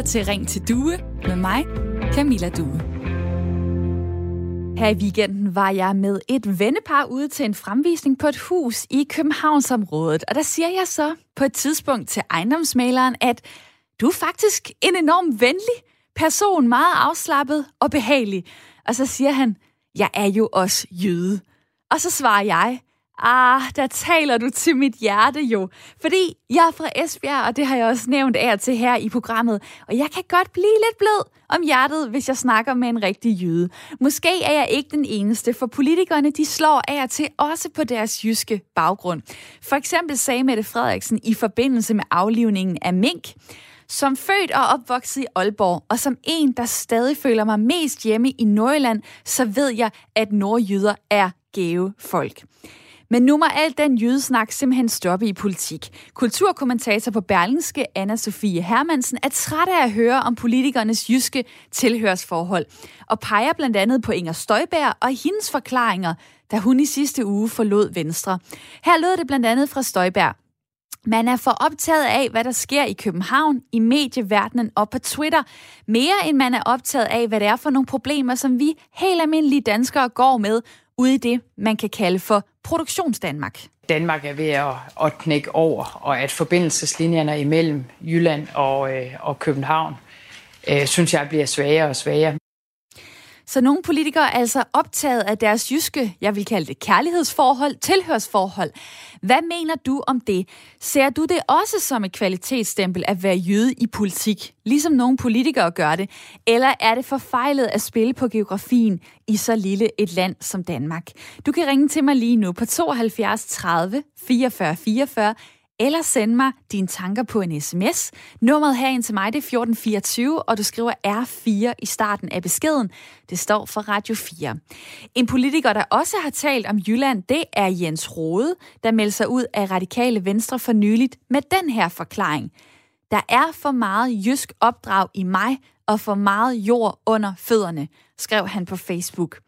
lytter til Ring til Due med mig, Camilla Due. Her i weekenden var jeg med et vennepar ude til en fremvisning på et hus i Københavnsområdet. Og der siger jeg så på et tidspunkt til ejendomsmaleren, at du er faktisk en enorm venlig person, meget afslappet og behagelig. Og så siger han, jeg er jo også jøde. Og så svarer jeg, Ah, der taler du til mit hjerte jo. Fordi jeg er fra Esbjerg, og det har jeg også nævnt af til her i programmet. Og jeg kan godt blive lidt blød om hjertet, hvis jeg snakker med en rigtig jøde. Måske er jeg ikke den eneste, for politikerne de slår af til også på deres jyske baggrund. For eksempel sagde Mette Frederiksen i forbindelse med aflivningen af mink, som født og opvokset i Aalborg, og som en, der stadig føler mig mest hjemme i Nordjylland, så ved jeg, at nordjyder er gave folk. Men nu må alt den jydesnak simpelthen stoppe i politik. Kulturkommentator på Berlingske, anna Sofie Hermansen, er træt af at høre om politikernes jyske tilhørsforhold, og peger blandt andet på Inger Støjberg og hendes forklaringer, da hun i sidste uge forlod Venstre. Her lød det blandt andet fra Støjberg. Man er for optaget af, hvad der sker i København, i medieverdenen og på Twitter, mere end man er optaget af, hvad det er for nogle problemer, som vi helt almindelige danskere går med ude i det, man kan kalde for produktionsdanmark. Danmark er ved at, at knække over, og at forbindelseslinjerne imellem Jylland og, øh, og København, øh, synes jeg bliver svagere og svagere. Så nogle politikere er altså optaget af deres jyske, jeg vil kalde det kærlighedsforhold, tilhørsforhold. Hvad mener du om det? Ser du det også som et kvalitetsstempel at være jøde i politik, ligesom nogle politikere gør det? Eller er det forfejlet at spille på geografien i så lille et land som Danmark? Du kan ringe til mig lige nu på 72 30 44 44 eller send mig dine tanker på en sms. Nummeret herind til mig det er 1424, og du skriver R4 i starten af beskeden. Det står for Radio 4. En politiker, der også har talt om Jylland, det er Jens Rode, der melder sig ud af Radikale Venstre for nyligt med den her forklaring. Der er for meget jysk opdrag i mig og for meget jord under fødderne, skrev han på Facebook.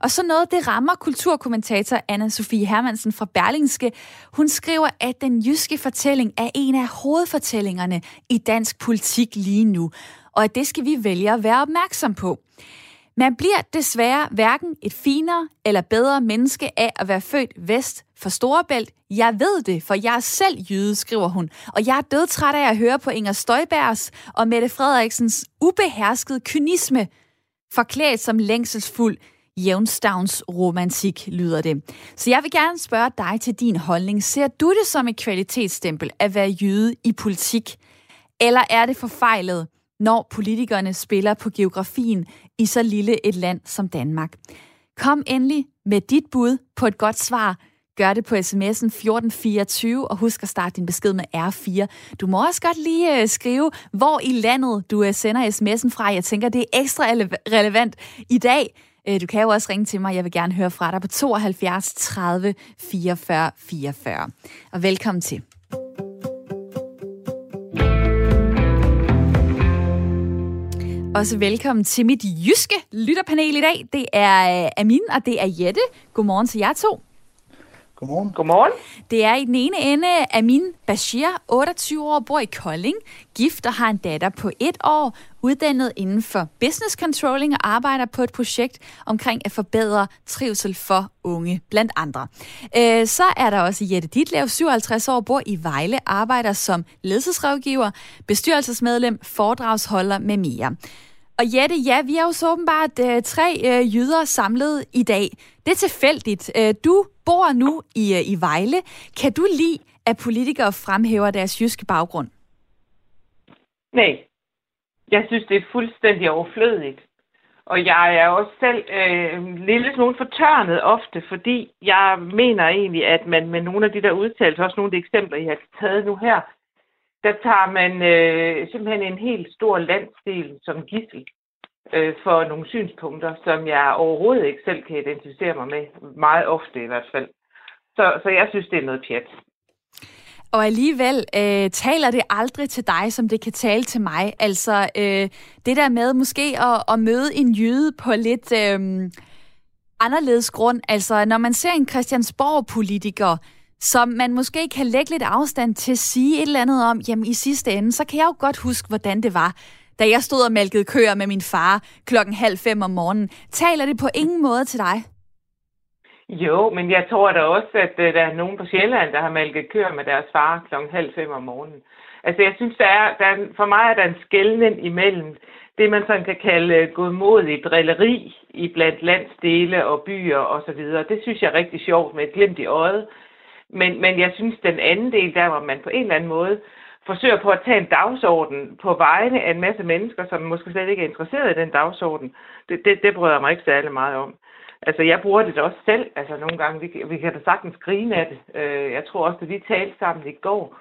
Og så noget, det rammer kulturkommentator anna Sofie Hermansen fra Berlingske. Hun skriver, at den jyske fortælling er en af hovedfortællingerne i dansk politik lige nu, og at det skal vi vælge at være opmærksom på. Man bliver desværre hverken et finere eller bedre menneske af at være født vest for Storebælt. Jeg ved det, for jeg er selv jøde, skriver hun. Og jeg er dødtræt af at høre på Inger Støjbergs og Mette Frederiksens ubeherskede kynisme, forklædt som længselsfuld jævnstavns romantik, lyder det. Så jeg vil gerne spørge dig til din holdning. Ser du det som et kvalitetsstempel at være jøde i politik? Eller er det forfejlet, når politikerne spiller på geografien i så lille et land som Danmark? Kom endelig med dit bud på et godt svar. Gør det på sms'en 1424, og husk at starte din besked med R4. Du må også godt lige øh, skrive, hvor i landet du øh, sender sms'en fra. Jeg tænker, det er ekstra relevant i dag, Øh, du kan jo også ringe til mig. Jeg vil gerne høre fra dig på 72 30 44 44. Og velkommen til. Også velkommen til mit jyske lytterpanel i dag. Det er øh, Amin, og det er Jette. Godmorgen til jer to. Godmorgen. Godmorgen. Det er i den ene ende Amin Bashir, 28 år, bor i Kolding, gift og har en datter på et år, uddannet inden for business controlling og arbejder på et projekt omkring at forbedre trivsel for unge, blandt andre. Øh, så er der også Jette Ditlev, 57 år, bor i Vejle, arbejder som ledelsesrådgiver, bestyrelsesmedlem, foredragsholder med mere. Og Jette, ja, vi er jo så åbenbart øh, tre øh, jyder samlet i dag. Det er tilfældigt. Øh, du bor nu i, øh, i Vejle. Kan du lide, at politikere fremhæver deres jyske baggrund? Nej. Jeg synes, det er fuldstændig overflødigt. Og jeg er også selv øh, lille smule fortørnet ofte, fordi jeg mener egentlig, at man med nogle af de der udtalelser, også nogle af de eksempler, jeg har taget nu her, der tager man øh, simpelthen en helt stor landsdel som gissel øh, for nogle synspunkter, som jeg overhovedet ikke selv kan identificere mig med, meget ofte i hvert fald. Så, så jeg synes, det er noget pjat. Og alligevel øh, taler det aldrig til dig, som det kan tale til mig. Altså øh, det der med måske at, at møde en jøde på lidt øh, anderledes grund. Altså når man ser en Christiansborg-politiker, som man måske kan lægge lidt afstand til at sige et eller andet om, jamen i sidste ende, så kan jeg jo godt huske, hvordan det var, da jeg stod og malkede køer med min far klokken halv fem om morgenen. Taler det på ingen måde til dig? Jo, men jeg tror da også, at øh, der er nogen på Sjælland, der har malket køer med deres far klokken halv fem om morgenen. Altså, jeg synes, der er, der er, for mig er der en skældning imellem det, man sådan kan kalde øh, godmodig drilleri i blandt landsdele og byer osv. Det synes jeg er rigtig sjovt med et glimt i øjet. Men, men jeg synes, den anden del, der hvor man på en eller anden måde forsøger på at tage en dagsorden på vegne af en masse mennesker, som måske slet ikke er interesseret i den dagsorden, det, det, det bryder jeg mig ikke særlig meget om. Altså, jeg bruger det da også selv. Altså, nogle gange, vi, vi kan da sagtens grine af det. Øh, jeg tror også, at vi talte sammen i går,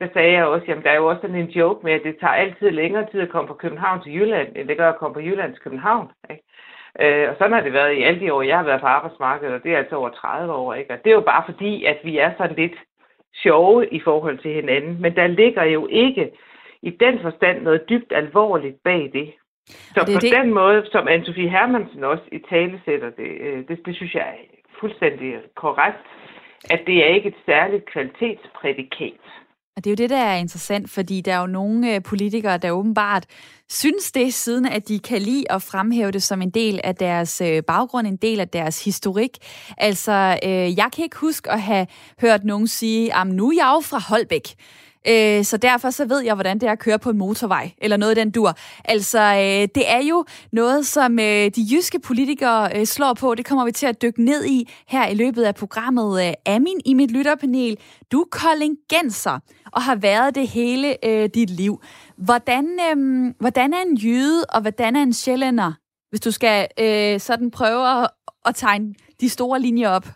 der sagde jeg også, jamen der er jo også sådan en joke med, at det tager altid længere tid at komme fra København til Jylland, end det gør at komme fra Jylland til København. Ikke? Øh, og sådan har det været i alle de år, jeg har været på arbejdsmarkedet, og det er altså over 30 år. Ikke? Og det er jo bare fordi, at vi er sådan lidt sjove i forhold til hinanden. Men der ligger jo ikke i den forstand noget dybt alvorligt bag det. Så det på det. den måde, som Anne-Sophie Hermansen også i tale sætter det, øh, det, det synes jeg er fuldstændig korrekt, at det er ikke et særligt kvalitetsprædikat. Og det er jo det, der er interessant, fordi der er jo nogle øh, politikere, der åbenbart synes det, siden at de kan lide at fremhæve det som en del af deres øh, baggrund, en del af deres historik. Altså, øh, jeg kan ikke huske at have hørt nogen sige, at nu er jeg jo fra Holbæk. Øh, så derfor så ved jeg, hvordan det er at køre på en motorvej, eller noget af den dur. Altså, øh, det er jo noget, som øh, de jyske politikere øh, slår på. Det kommer vi til at dykke ned i her i løbet af programmet. Øh, Amin i mit lytterpanel, du er koldingenser og har været det hele øh, dit liv. Hvordan, øh, hvordan er en jyde, og hvordan er en sjællænder, hvis du skal øh, sådan prøve at, at tegne de store linjer op?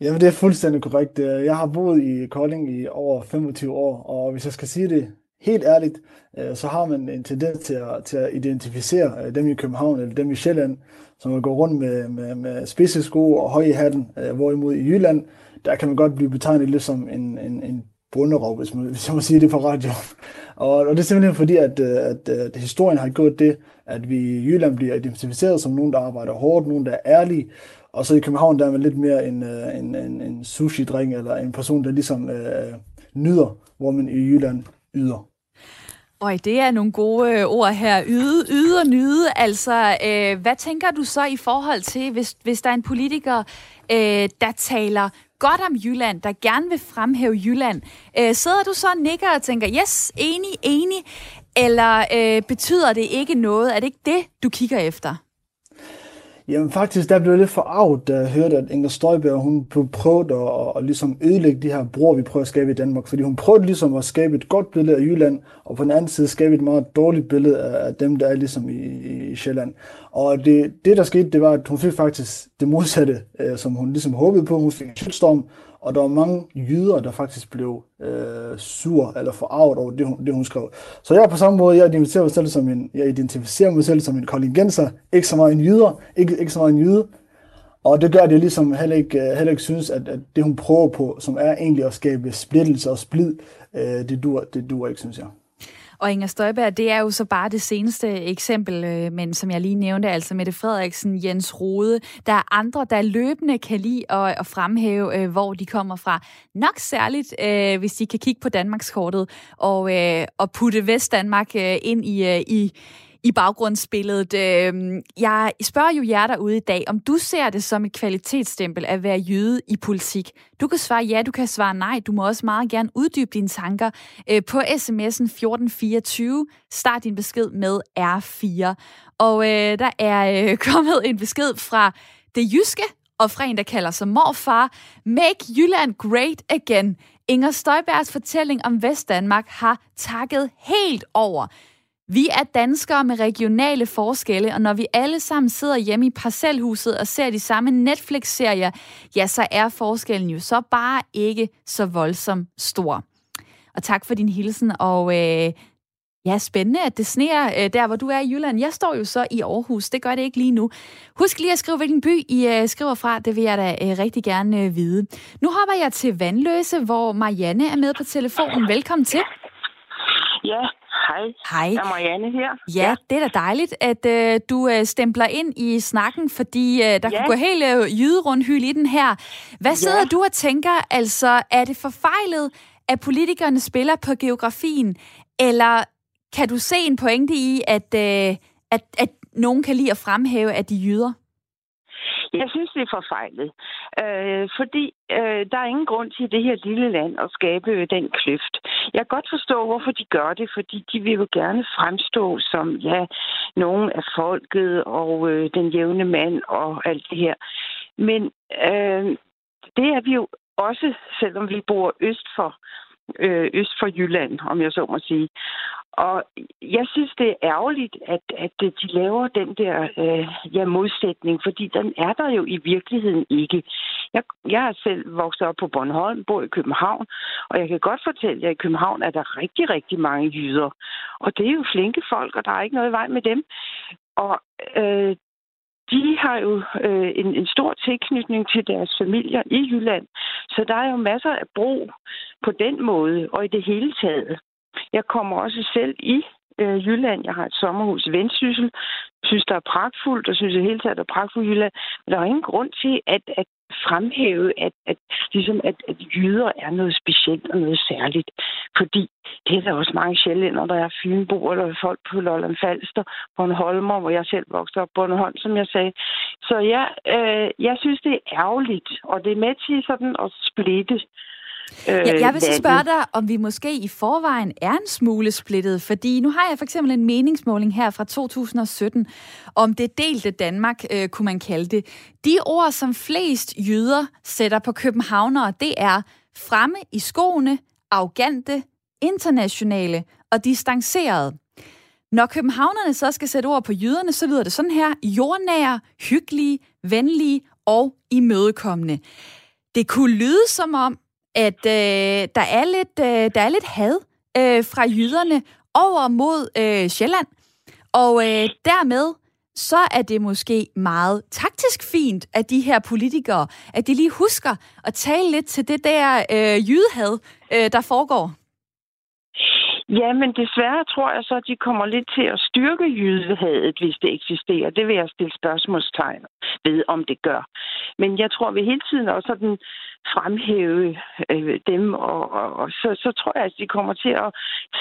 Jamen, det er fuldstændig korrekt. Øh, jeg har boet i Kolding i over 25 år, og hvis jeg skal sige det helt ærligt, øh, så har man en tendens til at, til at identificere øh, dem i København eller dem i Sjælland, som går rundt med, med, med spidse sko og høje hatten, hvorimod i Jylland, der kan man godt blive betegnet lidt som en, en, en bunderov, hvis, man, hvis jeg må sige det på radio. Og, og det er simpelthen fordi, at, at, at historien har gjort det, at vi i Jylland bliver identificeret som nogen, der arbejder hårdt, nogen, der er ærlige, og så i København, der er man lidt mere en, øh, en, en, en sushi-dreng, eller en person, der ligesom øh, nyder, hvor man i Jylland yder. Og det er nogle gode øh, ord her. Yde, yde og nyde. Altså, øh, hvad tænker du så i forhold til, hvis, hvis der er en politiker, øh, der taler godt om Jylland, der gerne vil fremhæve Jylland. Øh, sidder du så og nikker og tænker, yes, enig, enig, eller øh, betyder det ikke noget? Er det ikke det, du kigger efter? Jamen faktisk, der blev jeg lidt forarvet, da jeg hørte, at Inger Støjberg, hun prøvede at, at, at ligesom ødelægge de her broer, vi prøver at skabe i Danmark. Fordi hun prøvede ligesom at skabe et godt billede af Jylland, og på den anden side skabe et meget dårligt billede af dem, der er ligesom i, i Sjælland. Og det, det, der skete, det var, at hun fik faktisk det modsatte, øh, som hun ligesom håbede på. Hun fik en shitstorm, og der var mange jyder, der faktisk blev øh, sur eller forarvet over det hun, det, hun skrev. Så jeg er på samme måde, jeg identificerer mig selv som en, jeg identificerer mig selv som en kollegenser, ikke så meget en jyder, ikke, ikke så meget en jyde. Og det gør, at jeg ligesom heller ikke, øh, heller ikke synes, at, at det hun prøver på, som er egentlig at skabe splittelse og splid, øh, det, dur, det dur ikke, synes jeg. Og Inger Støjberg, det er jo så bare det seneste eksempel, øh, men som jeg lige nævnte, altså Mette Frederiksen, Jens Rode. Der er andre, der løbende kan lide at, at fremhæve, øh, hvor de kommer fra. Nok særligt, øh, hvis de kan kigge på Danmarkskortet og, og putte Vestdanmark ind i, i i baggrundsbilledet. Øh, jeg spørger jo jer derude i dag, om du ser det som et kvalitetsstempel at være jøde i politik. Du kan svare ja, du kan svare nej. Du må også meget gerne uddybe dine tanker øh, på sms'en 1424. Start din besked med R4. Og øh, der er øh, kommet en besked fra det jyske, og fra en, der kalder sig morfar. Make Jylland great again. Inger Støjbergs fortælling om Vestdanmark har takket helt over. Vi er danskere med regionale forskelle, og når vi alle sammen sidder hjemme i parcelhuset og ser de samme Netflix-serier, ja, så er forskellen jo så bare ikke så voldsomt stor. Og tak for din hilsen, og øh, ja, spændende, at det sneer øh, der, hvor du er i Jylland. Jeg står jo så i Aarhus, det gør det ikke lige nu. Husk lige at skrive, hvilken by I øh, skriver fra, det vil jeg da øh, rigtig gerne øh, vide. Nu hopper jeg til Vandløse, hvor Marianne er med på telefonen. Velkommen til. Ja, Hej. Hej. Jeg er Marianne her. Ja, ja. det er da dejligt, at øh, du øh, stempler ind i snakken, fordi øh, der ja. kan gå helt øh, jyderundhyl i den her. Hvad sidder ja. du og tænker? Altså, er det forfejlet, at politikerne spiller på geografien, eller kan du se en pointe i, at, øh, at, at nogen kan lide at fremhæve, at de jyder? Jeg synes, det er forfejlet. Øh, fordi øh, der er ingen grund til i det her lille land at skabe øh, den kløft. Jeg kan godt forstå, hvorfor de gør det, fordi de vil jo gerne fremstå som, ja, nogen af folket og øh, den jævne mand og alt det her. Men øh, det er vi jo også, selvom vi bor øst for øh, øst for Jylland, om jeg så må sige. Og jeg synes, det er ærgerligt, at, at øh, de laver den der øh, ja, modsætning, fordi den er der jo i virkeligheden ikke. Jeg, jeg er selv vokset op på Bornholm, bor i København, og jeg kan godt fortælle jer, at i København er der rigtig, rigtig mange jyder. Og det er jo flinke folk, og der er ikke noget vej med dem. Og øh, de har jo øh, en, en stor tilknytning til deres familier i Jylland. Så der er jo masser af brug på den måde, og i det hele taget. Jeg kommer også selv i øh, Jylland. Jeg har et sommerhus i Vendsyssel. synes, der er pragtfuldt, og synes i hele taget, der er pragtfuldt i Jylland. Men der er ingen grund til, at, at fremhæve, at, at, ligesom at, at jyder er noget specielt og noget særligt. Fordi det er der også mange sjældent, der er fynboer eller folk på Lolland Falster, Bornholmer, hvor jeg selv voksede op på Bornholm, som jeg sagde. Så ja, øh, jeg synes, det er ærgerligt, og det er med til sådan at splitte Øh, ja, jeg vil så spørge dig, om vi måske i forvejen er en smule splittet, fordi nu har jeg for eksempel en meningsmåling her fra 2017 om det delte Danmark, øh, kunne man kalde det. De ord, som flest jyder sætter på københavnere, det er fremme i skoene, arrogante, internationale og distancerede. Når københavnerne så skal sætte ord på jyderne, så lyder det sådan her. Jordnære, hyggelige, venlige og imødekommende. Det kunne lyde som om, at øh, der, er lidt, øh, der er lidt had øh, fra jyderne over mod øh, Sjælland. Og øh, dermed så er det måske meget taktisk fint, at de her politikere, at de lige husker at tale lidt til det der øh, jydehad, øh, der foregår. Ja, men desværre tror jeg så, at de kommer lidt til at styrke jydehadet, hvis det eksisterer. Det vil jeg stille spørgsmålstegn ved, om det gør. Men jeg tror, vi hele tiden også sådan fremhæve øh, dem, og, og, og så, så tror jeg, at de kommer til at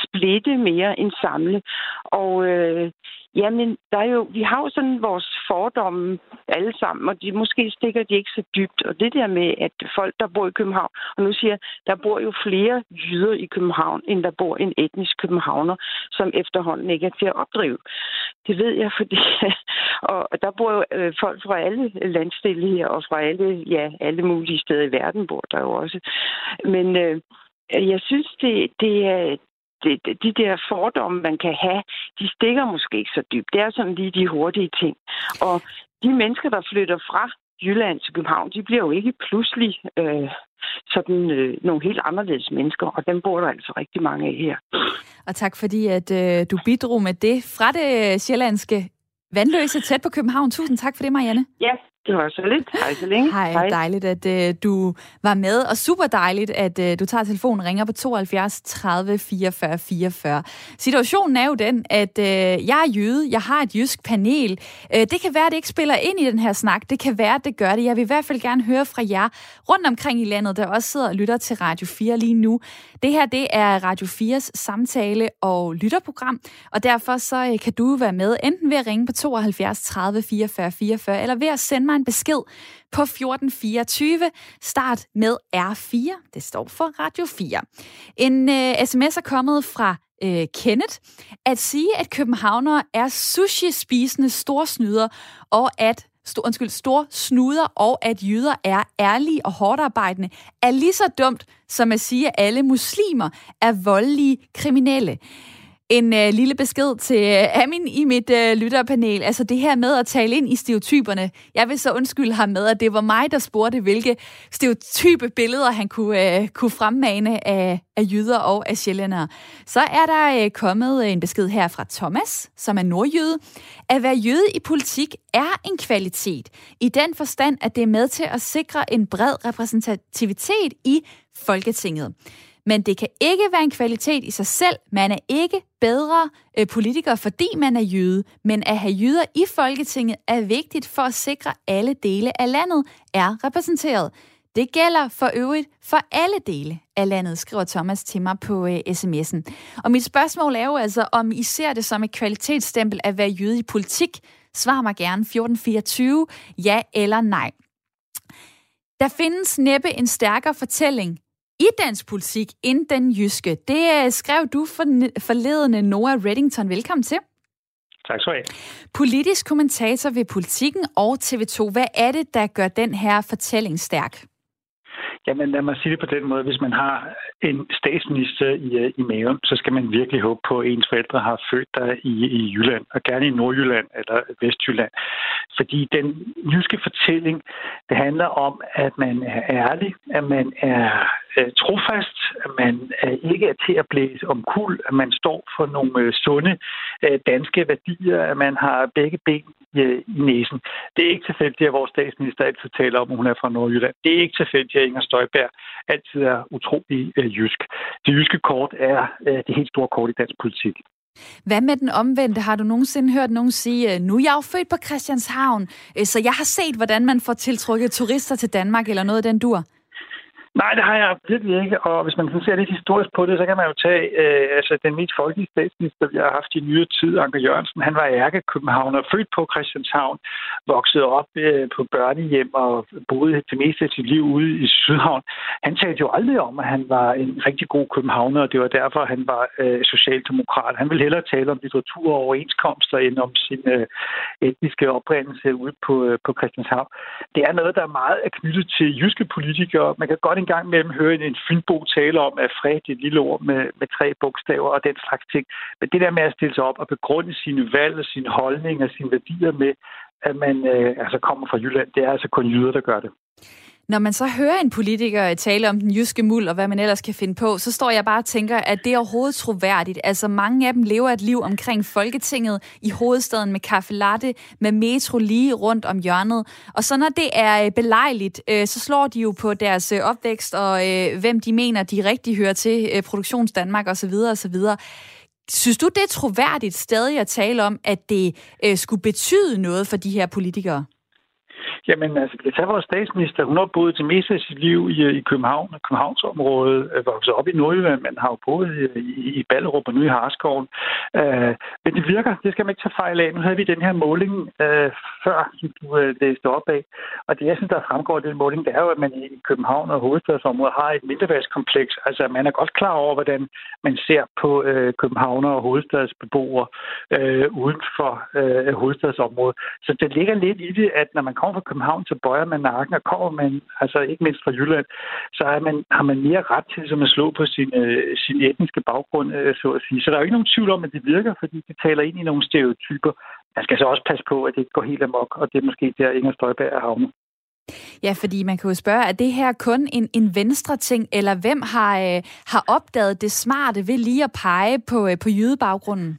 splitte mere end samle. Og øh, Jamen, der er jo, vi har jo sådan vores fordomme alle sammen, og de måske stikker de ikke så dybt. Og det der med, at folk, der bor i København, og nu siger der bor jo flere jyder i København, end der bor en etnisk københavner, som efterhånden ikke er til at opdrive. Det ved jeg, fordi og der bor jo øh, folk fra alle landstille her, og fra alle, ja, alle mulige steder i verden bor der jo også. Men øh, jeg synes, det, det, er, det, de der fordomme, man kan have, de stikker måske ikke så dybt. Det er sådan lige de hurtige ting. Og de mennesker, der flytter fra Jylland til København, de bliver jo ikke pludselig øh, sådan øh, nogle helt anderledes mennesker, og dem bor der altså rigtig mange af her. Og tak fordi, at øh, du bidrog med det fra det sjællandske vandløse tæt på København. Tusind tak for det, Marianne. Ja, det var så lidt. Hej så længe. Hej, Hej. dejligt, at uh, du var med, og super dejligt, at uh, du tager telefonen ringer på 72 30 44 44. Situationen er jo den, at uh, jeg er jøde, jeg har et jysk panel. Uh, det kan være, at det ikke spiller ind i den her snak. Det kan være, at det gør det. Jeg vil i hvert fald gerne høre fra jer rundt omkring i landet, der også sidder og lytter til Radio 4 lige nu. Det her, det er Radio 4's samtale- og lytterprogram, og derfor så uh, kan du være med, enten ved at ringe på 72 30 44 44, eller ved at sende mig en besked på 1424. Start med R4. Det står for Radio 4. En øh, sms er kommet fra øh, Kenneth. At sige, at københavnere er sushi-spisende storsnyder, og at stor, undskyld, store snuder, og at jøder er ærlige og hårdarbejdende, er lige så dumt som at sige, at alle muslimer er voldelige kriminelle. En øh, lille besked til øh, Amin i mit øh, lytterpanel. Altså det her med at tale ind i stereotyperne. Jeg vil så undskylde ham med, at det var mig, der spurgte, hvilke stereotype billeder han kunne, øh, kunne fremmane af, af jyder og af sjællændere. Så er der øh, kommet en besked her fra Thomas, som er nordjyde. At være jøde i politik er en kvalitet. I den forstand, at det er med til at sikre en bred repræsentativitet i Folketinget. Men det kan ikke være en kvalitet i sig selv. Man er ikke bedre øh, politiker, fordi man er jøde. Men at have jøder i Folketinget er vigtigt for at sikre, at alle dele af landet er repræsenteret. Det gælder for øvrigt for alle dele af landet, skriver Thomas til mig på øh, sms'en. Og mit spørgsmål er jo altså, om I ser det som et kvalitetsstempel at være jøde i politik. Svar mig gerne 1424, ja eller nej. Der findes næppe en stærkere fortælling i dansk politik end den jyske. Det uh, skrev du for, forledende Nora Reddington. Velkommen til. Tak skal du have. Politisk kommentator ved Politikken og TV2. Hvad er det, der gør den her fortælling stærk? Jamen lad mig sige det på den måde. Hvis man har en statsminister i, øh, i maven, så skal man virkelig håbe på, at ens forældre har født der i, i Jylland, og gerne i Nordjylland eller Vestjylland. Fordi den jyske fortælling, det handler om, at man er ærlig, at man er øh, trofast, at man øh, ikke er til at blæse om kul, at man står for nogle øh, sunde øh, danske værdier, at man har begge ben i, i næsen. Det er ikke tilfældigt, at vores statsminister altid taler om, at hun er fra Nordjylland. Det er ikke tilfældigt, at Inger Støjberg altid er utrolig øh, jysk. Det jyske kort er øh, det helt store kort i dansk politik. Hvad med den omvendte? Har du nogensinde hørt nogen sige, øh, nu er jeg jo født på Christianshavn, øh, så jeg har set, hvordan man får tiltrukket turister til Danmark, eller noget af den dur? Nej, det har jeg virkelig ikke. Og hvis man ser lidt historisk på det, så kan man jo tage øh, altså, den mest folkelige statsminister, vi har haft i nyere tid, Anker Jørgensen. Han var ærke københavner, født på Christianshavn, voksede op øh, på børnehjem og boede det meste af sit liv ude i Sydhavn. Han talte jo aldrig om, at han var en rigtig god københavner, og det var derfor, han var øh, socialdemokrat. Han ville hellere tale om litteratur og overenskomster, end om sin øh, etniske oprindelse ude på, øh, på Christianshavn. Det er noget, der er meget er knyttet til jyske politikere. Man kan godt gang imellem høre en fynbo tale om, at fred er et lille ord med, med tre bogstaver og den slags ting. Men det der med at stille sig op og begrunde sine valg og sine holdninger og sine værdier med, at man øh, altså kommer fra Jylland, det er altså kun jyder, der gør det. Når man så hører en politiker tale om den jyske muld og hvad man ellers kan finde på, så står jeg bare og tænker, at det er overhovedet troværdigt. Altså mange af dem lever et liv omkring Folketinget i hovedstaden med kaffe latte, med metro lige rundt om hjørnet. Og så når det er øh, belejligt, øh, så slår de jo på deres øh, opvækst og hvem de mener, de rigtig hører til, Produktions Danmark osv. osv. Synes du, det er troværdigt stadig at tale om, at det skulle betyde noget for de her politikere? Jamen, altså, jeg tager vores statsminister. Hun har boet til meste af sit liv i, i København og Københavnsområdet, er vokset op i Nordjylland, men har jo boet øh, i, i, Ballerup og nu i Harskoven. Øh, men det virker, det skal man ikke tage fejl af. Nu havde vi den her måling øh, før, som du øh, læste op af. Og det, jeg synes, der fremgår af den måling, det er jo, at man i København og hovedstadsområdet har et mindreværdskompleks. Altså, man er godt klar over, hvordan man ser på øh, københavner og hovedstadsbeboere øh, uden for øh, hovedstadsområdet. Så det ligger lidt i det, at når man kommer fra København, så bøjer man nakken, og kommer man, altså ikke mindst fra Jylland, så er man, har man mere ret til som at slå på sin, øh, sin etniske baggrund, øh, så at sige. Så der er jo ikke nogen tvivl om, at det virker, fordi det taler ind i nogle stereotyper. Man skal så også passe på, at det ikke går helt amok, og det er måske der, Inger Støjberg er havnet. Ja, fordi man kan jo spørge, er det her kun en, en venstre ting, eller hvem har, øh, har opdaget det smarte ved lige at pege på, øh, på jødebaggrunden?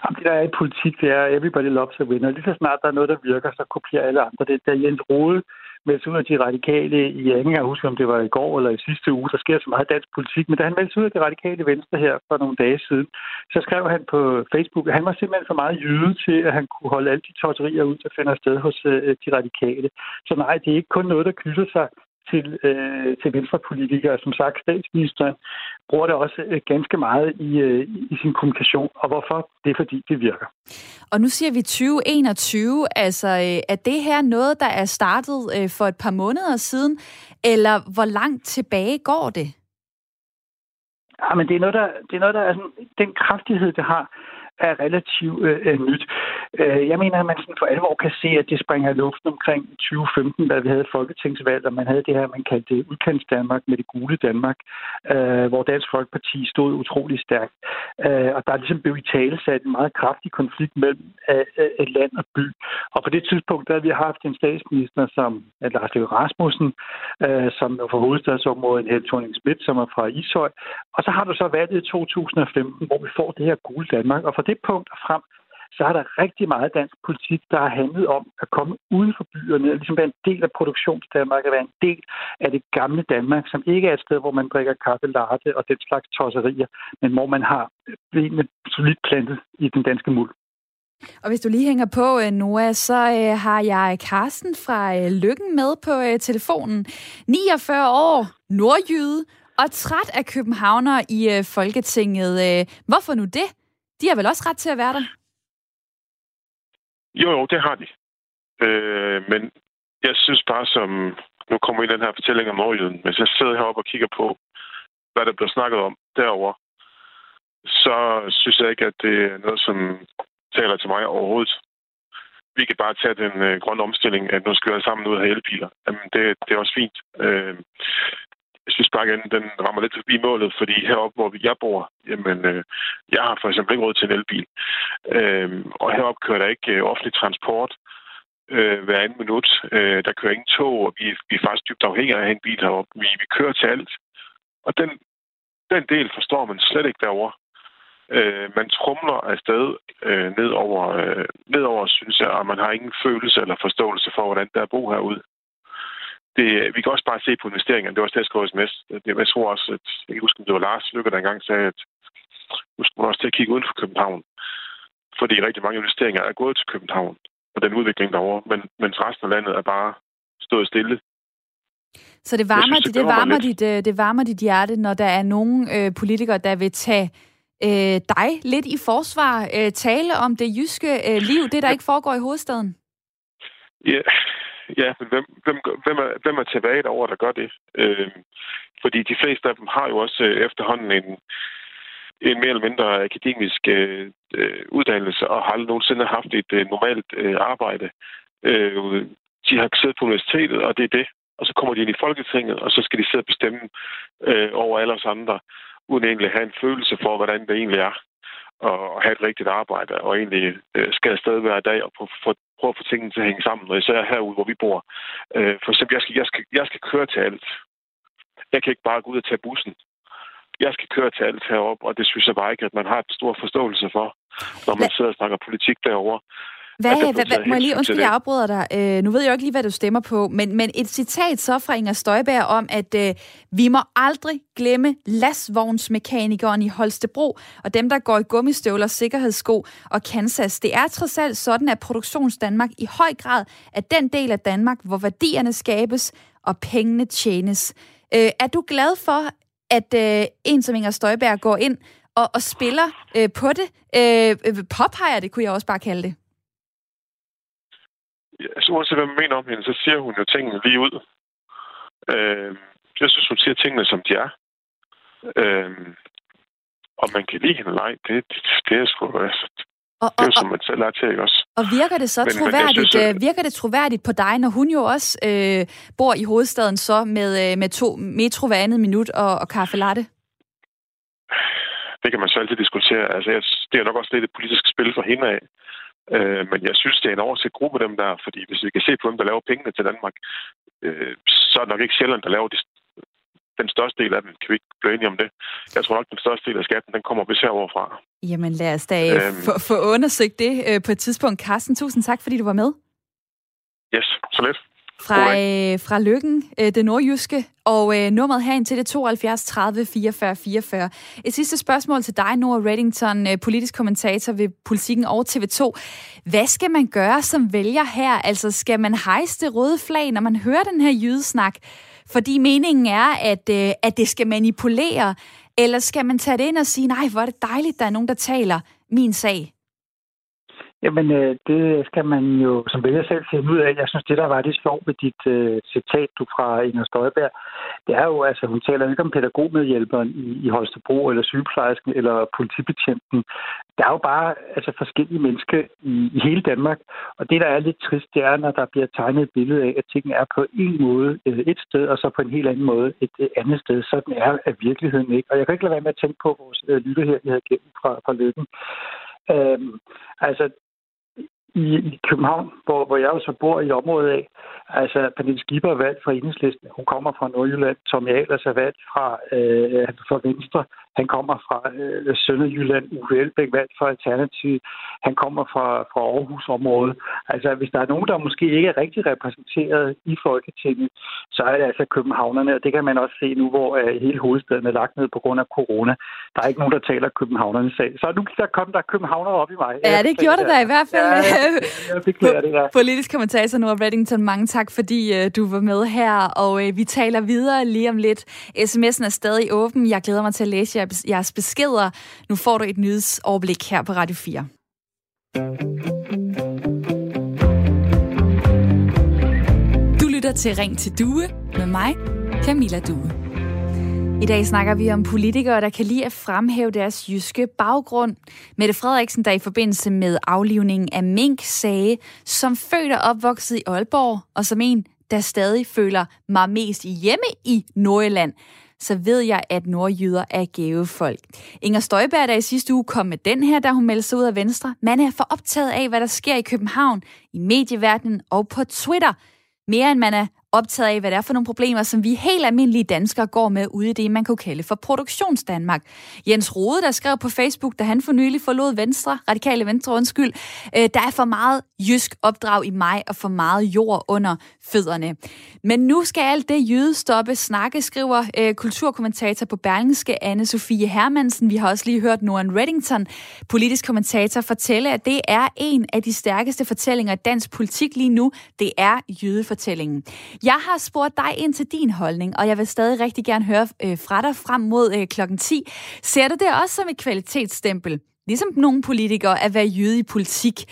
Jamen, det der er i politik, det er everybody loves a winner. Lige så snart der er noget, der virker, så kopierer alle andre det. Der Jens Rode meldte ud af de radikale i, jeg ikke engang huske, om det var i går eller i sidste uge, der sker så meget dansk politik, men da han meldte ud af de radikale venstre her for nogle dage siden, så skrev han på Facebook, at han var simpelthen for meget jyde til, at han kunne holde alle de totterier ud, der finder sted hos øh, de radikale. Så nej, det er ikke kun noget, der knytter sig til, øh, til venstrepolitikere. Som sagt, statsministeren bruger det også øh, ganske meget i, øh, i sin kommunikation. Og hvorfor? Det er fordi, det virker. Og nu siger vi 2021. Altså, øh, er det her noget, der er startet øh, for et par måneder siden? Eller hvor langt tilbage går det? Ja, men det er noget, der, det er noget, der er sådan, den kraftighed, det har, er relativt øh, øh, nyt. Øh, jeg mener, at man sådan for alvor kan se, at det springer i luften omkring 2015, da vi havde folketingsvalg, og man havde det her, man kaldte udkants Danmark med det gule Danmark, øh, hvor Dansk Folkeparti stod utrolig stærkt. Øh, og der er ligesom blevet i tale sat en meget kraftig konflikt mellem øh, øh et land og by. Og på det tidspunkt, der har vi haft en statsminister som øh, Lars Løkke Rasmussen, øh, som er fra hovedstadsområdet, Helle thorning Schmidt, som er fra Ishøj. Og så har du så valget i 2015, hvor vi får det her gule Danmark. Og for det punkt og frem, så er der rigtig meget dansk politik, der har handlet om at komme uden for byerne, ligesom være en del af produktionsdanmark, og være en del af det gamle Danmark, som ikke er et sted, hvor man drikker kaffe latte og den slags tosserier, men hvor man har benene solidt plantet i den danske muld. Og hvis du lige hænger på, øh, Noah, så øh, har jeg Carsten fra øh, Lykken med på telefonen. 49 år, nordjyde og træt af københavner i Folketinget. Hvorfor nu det? De har vel også ret til at være der? Jo, jo, det har de. Øh, men jeg synes bare, som nu kommer i den her fortælling om nordjyden, hvis jeg sidder heroppe og kigger på, hvad der bliver snakket om derover, så synes jeg ikke, at det er noget, som taler til mig overhovedet. Vi kan bare tage den øh, grønne omstilling, at nu skal vi sammen ud af elbiler. Jamen, det, det er også fint. Øh, jeg synes bare at den rammer lidt forbi målet, fordi heroppe, hvor jeg bor, jamen, øh, jeg har for eksempel ikke råd til en elbil. Øh, og heroppe kører der ikke øh, offentlig transport øh, hver anden minut. Øh, der kører ingen tog, og vi, vi er faktisk dybt afhængige af at have en bil heroppe. Vi, vi kører til alt. Og den, den del forstår man slet ikke derovre. Øh, man trumler afsted øh, ned, over, øh, synes jeg, og man har ingen følelse eller forståelse for, hvordan der er at bo herude. Det, vi kan også bare se på investeringerne. Det var også det, jeg skrev sms. Jeg tror også, at jeg kan huske, om det var Lars Lykke, der engang sagde, at nu skulle man også til at kigge uden for København. Fordi rigtig mange investeringer er gået til København og den udvikling derovre, men, mens resten af landet er bare stået stille. Så det varmer, synes, det, det, varmer dit, øh, det varmer dit hjerte, når der er nogle øh, politikere, der vil tage øh, dig lidt i forsvar, øh, tale om det jyske øh, liv, det der ikke foregår i hovedstaden? Ja, ja men hvem, hvem, hvem, er, hvem er tilbage derover, der gør det? Øh, fordi de fleste af dem har jo også øh, efterhånden en, en mere eller mindre akademisk øh, øh, uddannelse og har aldrig nogensinde haft et øh, normalt øh, arbejde. Øh, de har siddet på universitetet, og det er det. Og så kommer de ind i Folketinget, og så skal de sidde og bestemme øh, over alle os andre, uden egentlig at have en følelse for, hvordan det egentlig er at have et rigtigt arbejde, og egentlig øh, skal afsted hver dag og få prøve at få tingene til at hænge sammen, og især herude, hvor vi bor. Øh, for eksempel, jeg skal, jeg, skal, jeg skal køre til alt. Jeg kan ikke bare gå ud og tage bussen jeg skal køre til alt heroppe, og det synes jeg bare ikke, at man har en stor forståelse for, når man sidder og snakker politik derovre. Hvad, hvad, hvad, må jeg lige undskylde, jeg afbryder dig. Øh, nu ved jeg jo ikke lige, hvad du stemmer på, men, men et citat så fra Inger Støjberg om, at øh, vi må aldrig glemme lastvognsmekanikeren i Holstebro og dem, der går i gummistøvler, sikkerhedssko og Kansas. Det er trods alt sådan, at Produktions Danmark i høj grad er den del af Danmark, hvor værdierne skabes og pengene tjenes. Øh, er du glad for, at øh, en som Inger Støjberg går ind og, og spiller øh, på det. Øh, øh, påpeger det, kunne jeg også bare kalde det. Altså, uanset hvad man mener om hende, så siger hun jo tingene lige ud. Øh, jeg synes, hun siger tingene, som de er. Øh, og man kan lide hende nej, det, det, det er sgu... Altså, og, det er jo, som man selv er til, ikke også? Og virker det så men, troværdigt, men synes, at... virker det troværdigt på dig, når hun jo også øh, bor i hovedstaden så med, øh, med to metro hver andet minut og, og kaffe latte? Det kan man så altid diskutere. Altså, jeg, det er nok også lidt et politisk spil for hende af. Øh, men jeg synes, det er en overset gruppe dem der, fordi hvis vi kan se på dem, der laver pengene til Danmark, øh, så er det nok ikke Sjælland, der laver de, den største del af den. Kan vi ikke blive enige om det? Jeg tror nok, den største del af skatten, den kommer vist herovre fra. Jamen lad os da øh, øhm, få, få undersøgt det øh, på et tidspunkt. Carsten, tusind tak, fordi du var med. Yes, så lidt. Fra, øh, fra Lykken, øh, det nordjyske, og øh, nummeret herind til det 72 30 44 44. Et sidste spørgsmål til dig, Nora Reddington, øh, politisk kommentator ved Politikken og TV2. Hvad skal man gøre som vælger her? Altså, skal man hejse det røde flag, når man hører den her jydesnak? Fordi meningen er, at, øh, at det skal manipulere, eller skal man tage det ind og sige, nej, hvor er det dejligt, der er nogen, der taler min sag? Jamen, øh, det skal man jo som vælger selv finde ud af. Jeg synes, det der var det sjovt ved dit uh, citat du fra Inger Støjberg, det er jo, altså hun taler ikke om pædagogmedhjælperen i, i Holstebro, eller sygeplejersken, eller politibetjenten. Der er jo bare altså, forskellige mennesker i, i hele Danmark. Og det, der er lidt trist, det er, når der bliver tegnet et billede af, at tingene er på en måde øh, et sted, og så på en helt anden måde et uh, andet sted. Sådan er at virkeligheden ikke. Og jeg kan ikke lade være med at tænke på vores uh, lytter her, vi havde gennem fra, fra Lykken. Øhm, altså, i, i København, hvor, hvor jeg også bor i området af. Altså, Pernille Skipper er valgt fra Enhedslisten. Hun kommer fra Nordjylland. Tom Ahlers er valgt fra, øh, fra Venstre. Han kommer fra øh, Sønderjylland, Uffe Elbæk valgt for Alternativ. Han kommer fra, fra Aarhus-området. Altså, hvis der er nogen, der måske ikke er rigtig repræsenteret i Folketinget, så er det altså københavnerne, og det kan man også se nu, hvor øh, hele hovedstaden er lagt ned på grund af corona. Der er ikke nogen, der taler københavnernes sag. Så nu der kom der københavner op i mig. Ja, det gjorde det da i hvert fald. Ja, jeg beklager det, ja. Politisk kommentator Nora Reddington, mange tak, fordi uh, du var med her, og uh, vi taler videre lige om lidt. SMS'en er stadig åben. Jeg glæder mig til at læse jeres beskeder. Nu får du et nyhedsoverblik her på Radio 4. Du lytter til Ring til Due med mig, Camilla Due. I dag snakker vi om politikere, der kan lide at fremhæve deres jyske baggrund. Mette Frederiksen, der i forbindelse med aflivningen af mink sagde, som født og opvokset i Aalborg, og som en, der stadig føler mig mest hjemme i Nordjylland, så ved jeg, at nordjyder er gavefolk. Inger Støjberg, der i sidste uge kom med den her, da hun meldte sig ud af Venstre. Man er for optaget af, hvad der sker i København, i medieverdenen og på Twitter. Mere end man er optaget af, hvad det er for nogle problemer, som vi helt almindelige danskere går med ude i det, man kunne kalde for produktionsdanmark. Jens Rode, der skrev på Facebook, da han for nylig forlod Venstre, radikale Venstre, undskyld, øh, der er for meget jysk opdrag i mig og for meget jord under fødderne. Men nu skal alt det jyde stoppe snakke, skriver øh, kulturkommentator på Berlingske, anne Sofie Hermansen. Vi har også lige hørt Noran Reddington, politisk kommentator, fortælle, at det er en af de stærkeste fortællinger i dansk politik lige nu. Det er jydefortællingen. Jeg har spurgt dig ind til din holdning, og jeg vil stadig rigtig gerne høre øh, fra dig frem mod øh, klokken 10. Ser du det også som et kvalitetsstempel, ligesom nogle politikere, at være jøde i politik?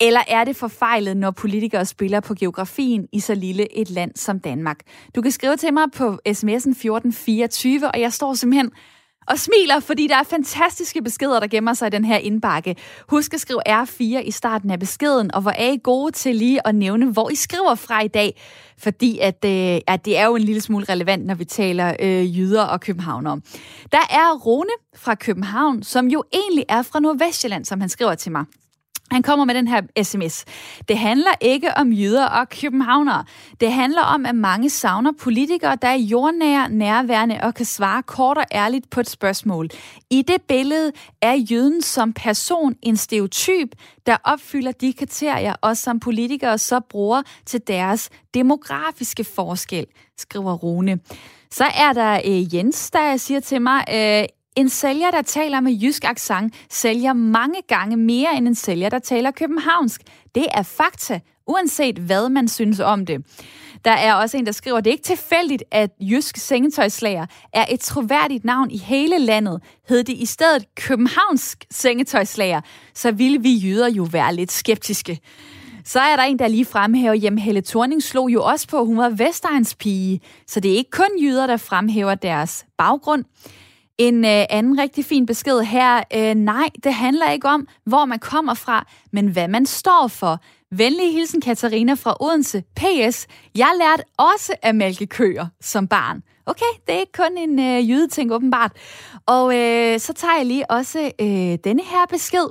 Eller er det forfejlet, når politikere spiller på geografien i så lille et land som Danmark? Du kan skrive til mig på sms'en 1424, og jeg står simpelthen og smiler, fordi der er fantastiske beskeder, der gemmer sig i den her indbakke. Husk at skrive R4 i starten af beskeden, og hvor er I gode til lige at nævne, hvor I skriver fra i dag, fordi at, øh, at det er jo en lille smule relevant, når vi taler øh, jyder og københavnere. Der er Rune fra København, som jo egentlig er fra Nordvestjylland, som han skriver til mig. Han kommer med den her sms. Det handler ikke om jyder og københavnere. Det handler om, at mange savner politikere, der er jordnære, nærværende og kan svare kort og ærligt på et spørgsmål. I det billede er jøden som person en stereotyp, der opfylder de kriterier, og som politikere så bruger til deres demografiske forskel, skriver Rune. Så er der øh, Jens, der siger til mig, øh, en sælger, der taler med jysk accent, sælger mange gange mere end en sælger, der taler københavnsk. Det er fakta, uanset hvad man synes om det. Der er også en, der skriver, at det er ikke tilfældigt, at jysk sengetøjslager er et troværdigt navn i hele landet. Hed det i stedet københavnsk sengetøjslager, så ville vi jyder jo være lidt skeptiske. Så er der en, der lige fremhæver, hjem. Helle Thorning slog jo også på, at hun var Vestegns pige. Så det er ikke kun jyder, der fremhæver deres baggrund. En øh, anden rigtig fin besked her. Øh, nej, det handler ikke om, hvor man kommer fra, men hvad man står for. Venlig hilsen Katarina fra Odense. PS. Jeg lærte også at mælke køer som barn. Okay, det er ikke kun en øh, jydeting åbenbart. Og øh, så tager jeg lige også øh, denne her besked.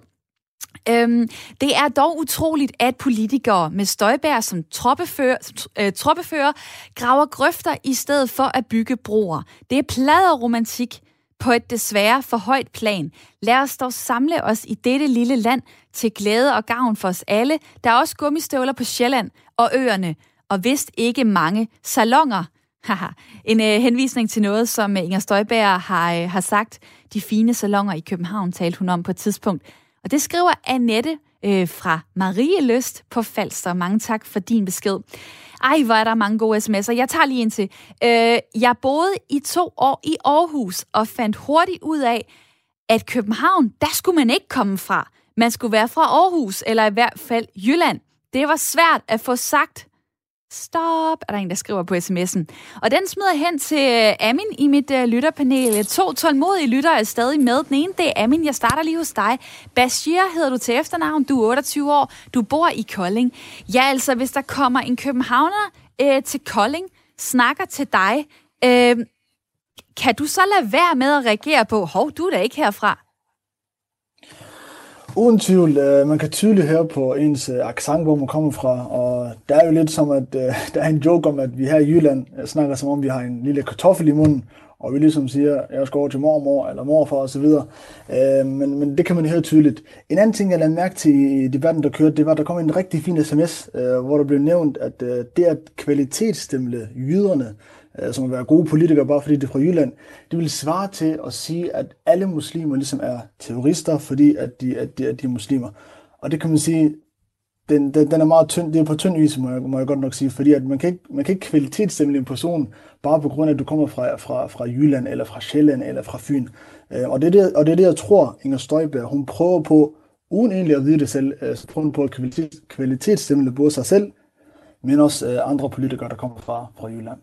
Øhm, det er dog utroligt, at politikere med Støjbær som troppefører, øh, troppefører graver grøfter i stedet for at bygge broer. Det er plader romantik på et desværre for højt plan. Lad os dog samle os i dette lille land til glæde og gavn for os alle. Der er også gummistøvler på Sjælland og øerne, og vist ikke mange salonger. en øh, henvisning til noget, som øh, Inger Støjberg har, øh, har sagt. De fine salonger i København talte hun om på et tidspunkt. Og det skriver Annette øh, fra Marie Løst på Falster. Mange tak for din besked. Ej, hvor er der mange gode sms'er. Jeg tager lige en til. Øh, jeg boede i to år i Aarhus og fandt hurtigt ud af, at København, der skulle man ikke komme fra. Man skulle være fra Aarhus, eller i hvert fald Jylland. Det var svært at få sagt Stop, er der en, der skriver på sms'en. Og den smider hen til øh, Amin i mit uh, lytterpanel. To tålmodige lytter er stadig med. Den ene, det er Amin. Jeg starter lige hos dig. Bashir hedder du til efternavn. Du er 28 år. Du bor i Kolding. Ja, altså, hvis der kommer en københavner uh, til Kolding, snakker til dig, uh, kan du så lade være med at reagere på, hov, du er da ikke herfra? Uden tvivl, øh, man kan tydeligt høre på ens øh, accent, hvor man kommer fra, og der er jo lidt som, at øh, der er en joke om, at vi her i Jylland øh, snakker som om, vi har en lille kartoffel i munden, og vi ligesom siger, jeg skal over til mormor eller morfar osv. Øh, men, men det kan man høre tydeligt. En anden ting, jeg lagde mærke til i debatten, der kørte, det var, at der kom en rigtig fin sms, øh, hvor der blev nævnt, at øh, det at kvalitetsstemle jyderne, Øh, som at være gode politikere, bare fordi det er fra Jylland, det vil svare til at sige, at alle muslimer ligesom er terrorister, fordi at de, at de, at de er muslimer. Og det kan man sige, den, den, den er meget tynd, det er på tynd is, må jeg, må jeg godt nok sige, fordi at man kan ikke, man kan ikke kvalitetsstemme en person, bare på grund af, at du kommer fra, fra, fra Jylland, eller fra Sjælland, eller fra Fyn. Øh, og, det er det, og det er det, jeg tror, Inger Støjberg, hun prøver på, uden egentlig at vide det selv, øh, så prøver hun på at kvalitetsstemme både sig selv, men også øh, andre politikere, der kommer fra, fra Jylland.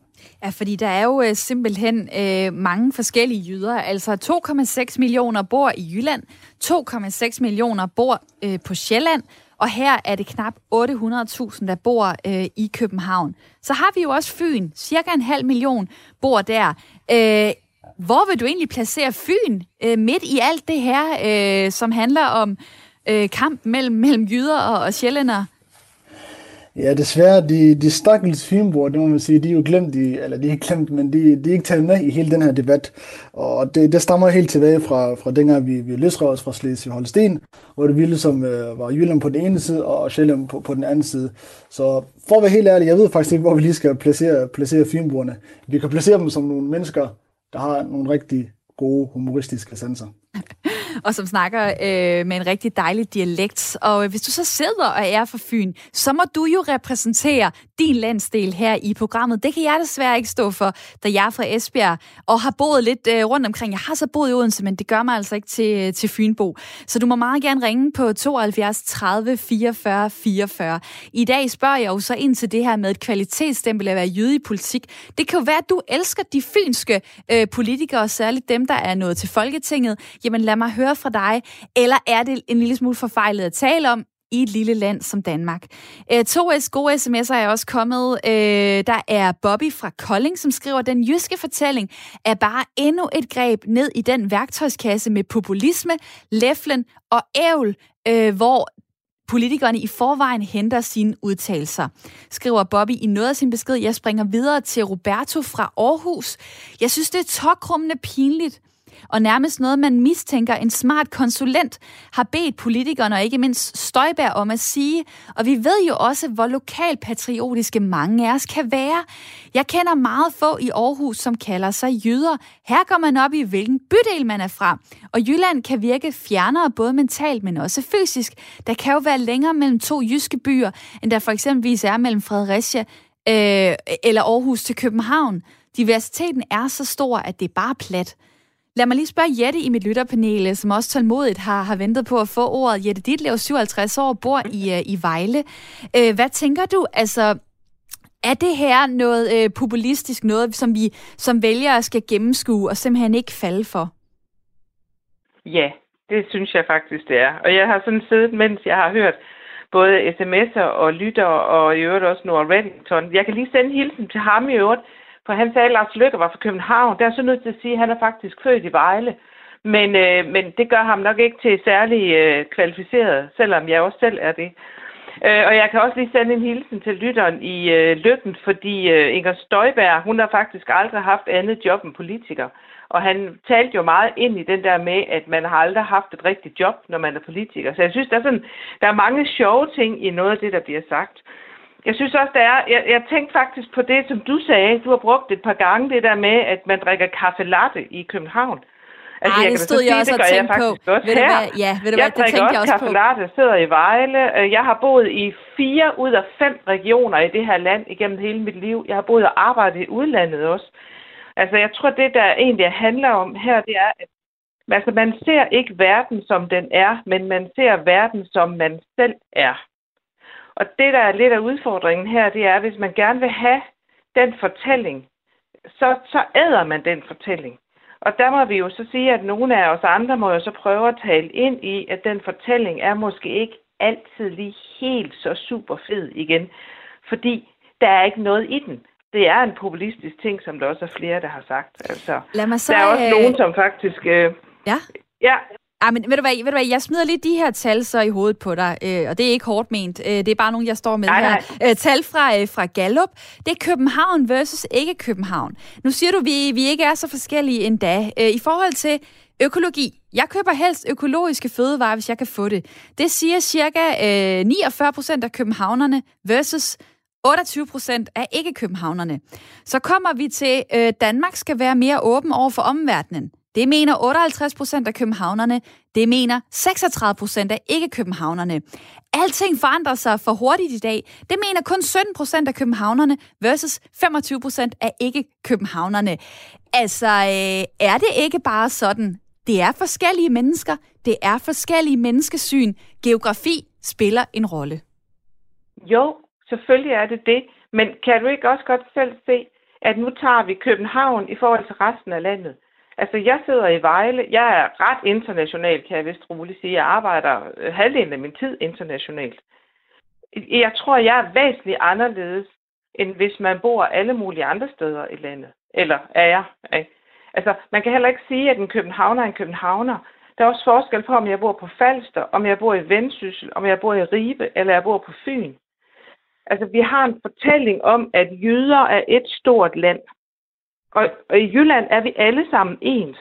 Ja, fordi der er jo øh, simpelthen øh, mange forskellige jyder. Altså 2,6 millioner bor i Jylland, 2,6 millioner bor øh, på Sjælland, og her er det knap 800.000, der bor øh, i København. Så har vi jo også Fyn. Cirka en halv million bor der. Øh, hvor vil du egentlig placere Fyn øh, midt i alt det her, øh, som handler om øh, kamp mellem, mellem jyder og, og sjællænder? Ja, desværre, de, de stakkels fynboer, det må man sige, de er jo glemt, i, eller de er ikke glemt, men de, de er ikke taget med i hele den her debat. Og det, det stammer helt tilbage fra, fra dengang, vi, vi løsrev os fra Slesvig Holsten, hvor det ville som øh, var Jylland på den ene side, og Sjælland på, på den anden side. Så for at være helt ærlig, jeg ved faktisk ikke, hvor vi lige skal placere, placere fynboerne. Vi kan placere dem som nogle mennesker, der har nogle rigtig gode humoristiske sanser. og som snakker øh, med en rigtig dejlig dialekt. Og øh, hvis du så sidder og er fra Fyn, så må du jo repræsentere din landsdel her i programmet. Det kan jeg desværre ikke stå for, da jeg er fra Esbjerg og har boet lidt øh, rundt omkring. Jeg har så boet i Odense, men det gør mig altså ikke til, øh, til Fynbo. Så du må meget gerne ringe på 72 30 44 44. I dag spørger jeg jo så ind til det her med et kvalitetsstempel at være jøde i politik. Det kan jo være, at du elsker de fynske øh, politikere, særligt dem, der er nået til Folketinget. Jamen lad mig høre fra dig. Eller er det en lille smule forfejlet at tale om? i et lille land som Danmark. Øh, to gode sms'er er også kommet. Øh, der er Bobby fra Kolding, som skriver, den jyske fortælling er bare endnu et greb ned i den værktøjskasse med populisme, læflen og ævl, øh, hvor politikerne i forvejen henter sine udtalelser. Skriver Bobby i noget af sin besked. Jeg springer videre til Roberto fra Aarhus. Jeg synes, det er tokrummende pinligt, og nærmest noget, man mistænker en smart konsulent har bedt politikerne og ikke mindst Støjberg om at sige. Og vi ved jo også, hvor lokalpatriotiske mange af os kan være. Jeg kender meget få i Aarhus, som kalder sig jyder. Her går man op i, hvilken bydel man er fra. Og Jylland kan virke fjernere både mentalt, men også fysisk. Der kan jo være længere mellem to jyske byer, end der for eksempelvis er mellem Fredericia øh, eller Aarhus til København. Diversiteten er så stor, at det er bare plat. Lad mig lige spørge Jette i mit lytterpanel, som også tålmodigt har, har ventet på at få ordet. Jette Ditlev, 57 år, bor i, øh, i Vejle. Øh, hvad tænker du? Altså, er det her noget øh, populistisk, noget som vi som vælgere skal gennemskue og simpelthen ikke falde for? Ja, det synes jeg faktisk, det er. Og jeg har sådan siddet, mens jeg har hørt både sms'er og lytter, og i øvrigt også Nora Reddington. Jeg kan lige sende hilsen til ham i øvrigt, for han sagde, at Lars Lykke var fra København. Der er så nødt til at sige, at han er faktisk født i Vejle. Men, øh, men det gør ham nok ikke til særlig øh, kvalificeret, selvom jeg også selv er det. Øh, og jeg kan også lige sende en hilsen til lytteren i øh, Lykken, fordi øh, Inger Støjberg, hun har faktisk aldrig haft andet job end politiker. Og han talte jo meget ind i den der med, at man har aldrig haft et rigtigt job, når man er politiker. Så jeg synes, der er, sådan, der er mange sjove ting i noget af det, der bliver sagt. Jeg synes også, der er... Jeg, jeg tænkte faktisk på det, som du sagde. Du har brugt et par gange det der med, at man drikker kaffe latte i København. Altså, Ej, jeg det stod jeg også og tænkte på. Også ved her. Hvad, ja, ved du jeg hvad, det tænkte jeg også kaffe latte, sidder i Vejle. Øh, jeg har boet i fire ud af fem regioner i det her land igennem hele mit liv. Jeg har boet og arbejdet i udlandet også. Altså, jeg tror, det der egentlig handler om her, det er, at altså, man ser ikke verden, som den er, men man ser verden, som man selv er. Og det, der er lidt af udfordringen her, det er, hvis man gerne vil have den fortælling, så, så æder man den fortælling. Og der må vi jo så sige, at nogle af os andre må jo så prøve at tale ind i, at den fortælling er måske ikke altid lige helt så super fed igen. Fordi der er ikke noget i den. Det er en populistisk ting, som der også er flere, der har sagt. Altså, Lad mig så, der er også øh... nogen, som faktisk... Øh, ja? Ja, Ej, men ved du, hvad, ved du hvad, jeg smider lige de her tal så i hovedet på dig, øh, og det er ikke hårdt ment. Øh, det er bare nogle, jeg står med nej, her. Nej. Øh, tal fra, øh, fra Gallup. Det er København versus ikke København. Nu siger du, vi, vi ikke er så forskellige endda. Øh, I forhold til økologi. Jeg køber helst økologiske fødevarer, hvis jeg kan få det. Det siger cirka øh, 49 procent af københavnerne versus 28 procent af ikke-københavnerne. Så kommer vi til, øh, Danmark skal være mere åben over for omverdenen. Det mener 58 procent af københavnerne. Det mener 36 procent af ikke-københavnerne. Alting forandrer sig for hurtigt i dag. Det mener kun 17 procent af københavnerne versus 25 procent af ikke-københavnerne. Altså, øh, er det ikke bare sådan? Det er forskellige mennesker. Det er forskellige menneskesyn. Geografi spiller en rolle. Jo, selvfølgelig er det det. Men kan du ikke også godt selv se, at nu tager vi København i forhold til resten af landet? Altså, jeg sidder i Vejle. Jeg er ret international, kan jeg vist roligt sige. Jeg arbejder øh, halvdelen af min tid internationalt. Jeg tror, jeg er væsentligt anderledes, end hvis man bor alle mulige andre steder i landet. Eller er jeg? Ikke? Altså, man kan heller ikke sige, at en københavner er en københavner. Der er også forskel på, om jeg bor på Falster, om jeg bor i Vendsyssel, om jeg bor i Ribe, eller jeg bor på Fyn. Altså, vi har en fortælling om, at jøder er et stort land. Og, og i Jylland er vi alle sammen ens.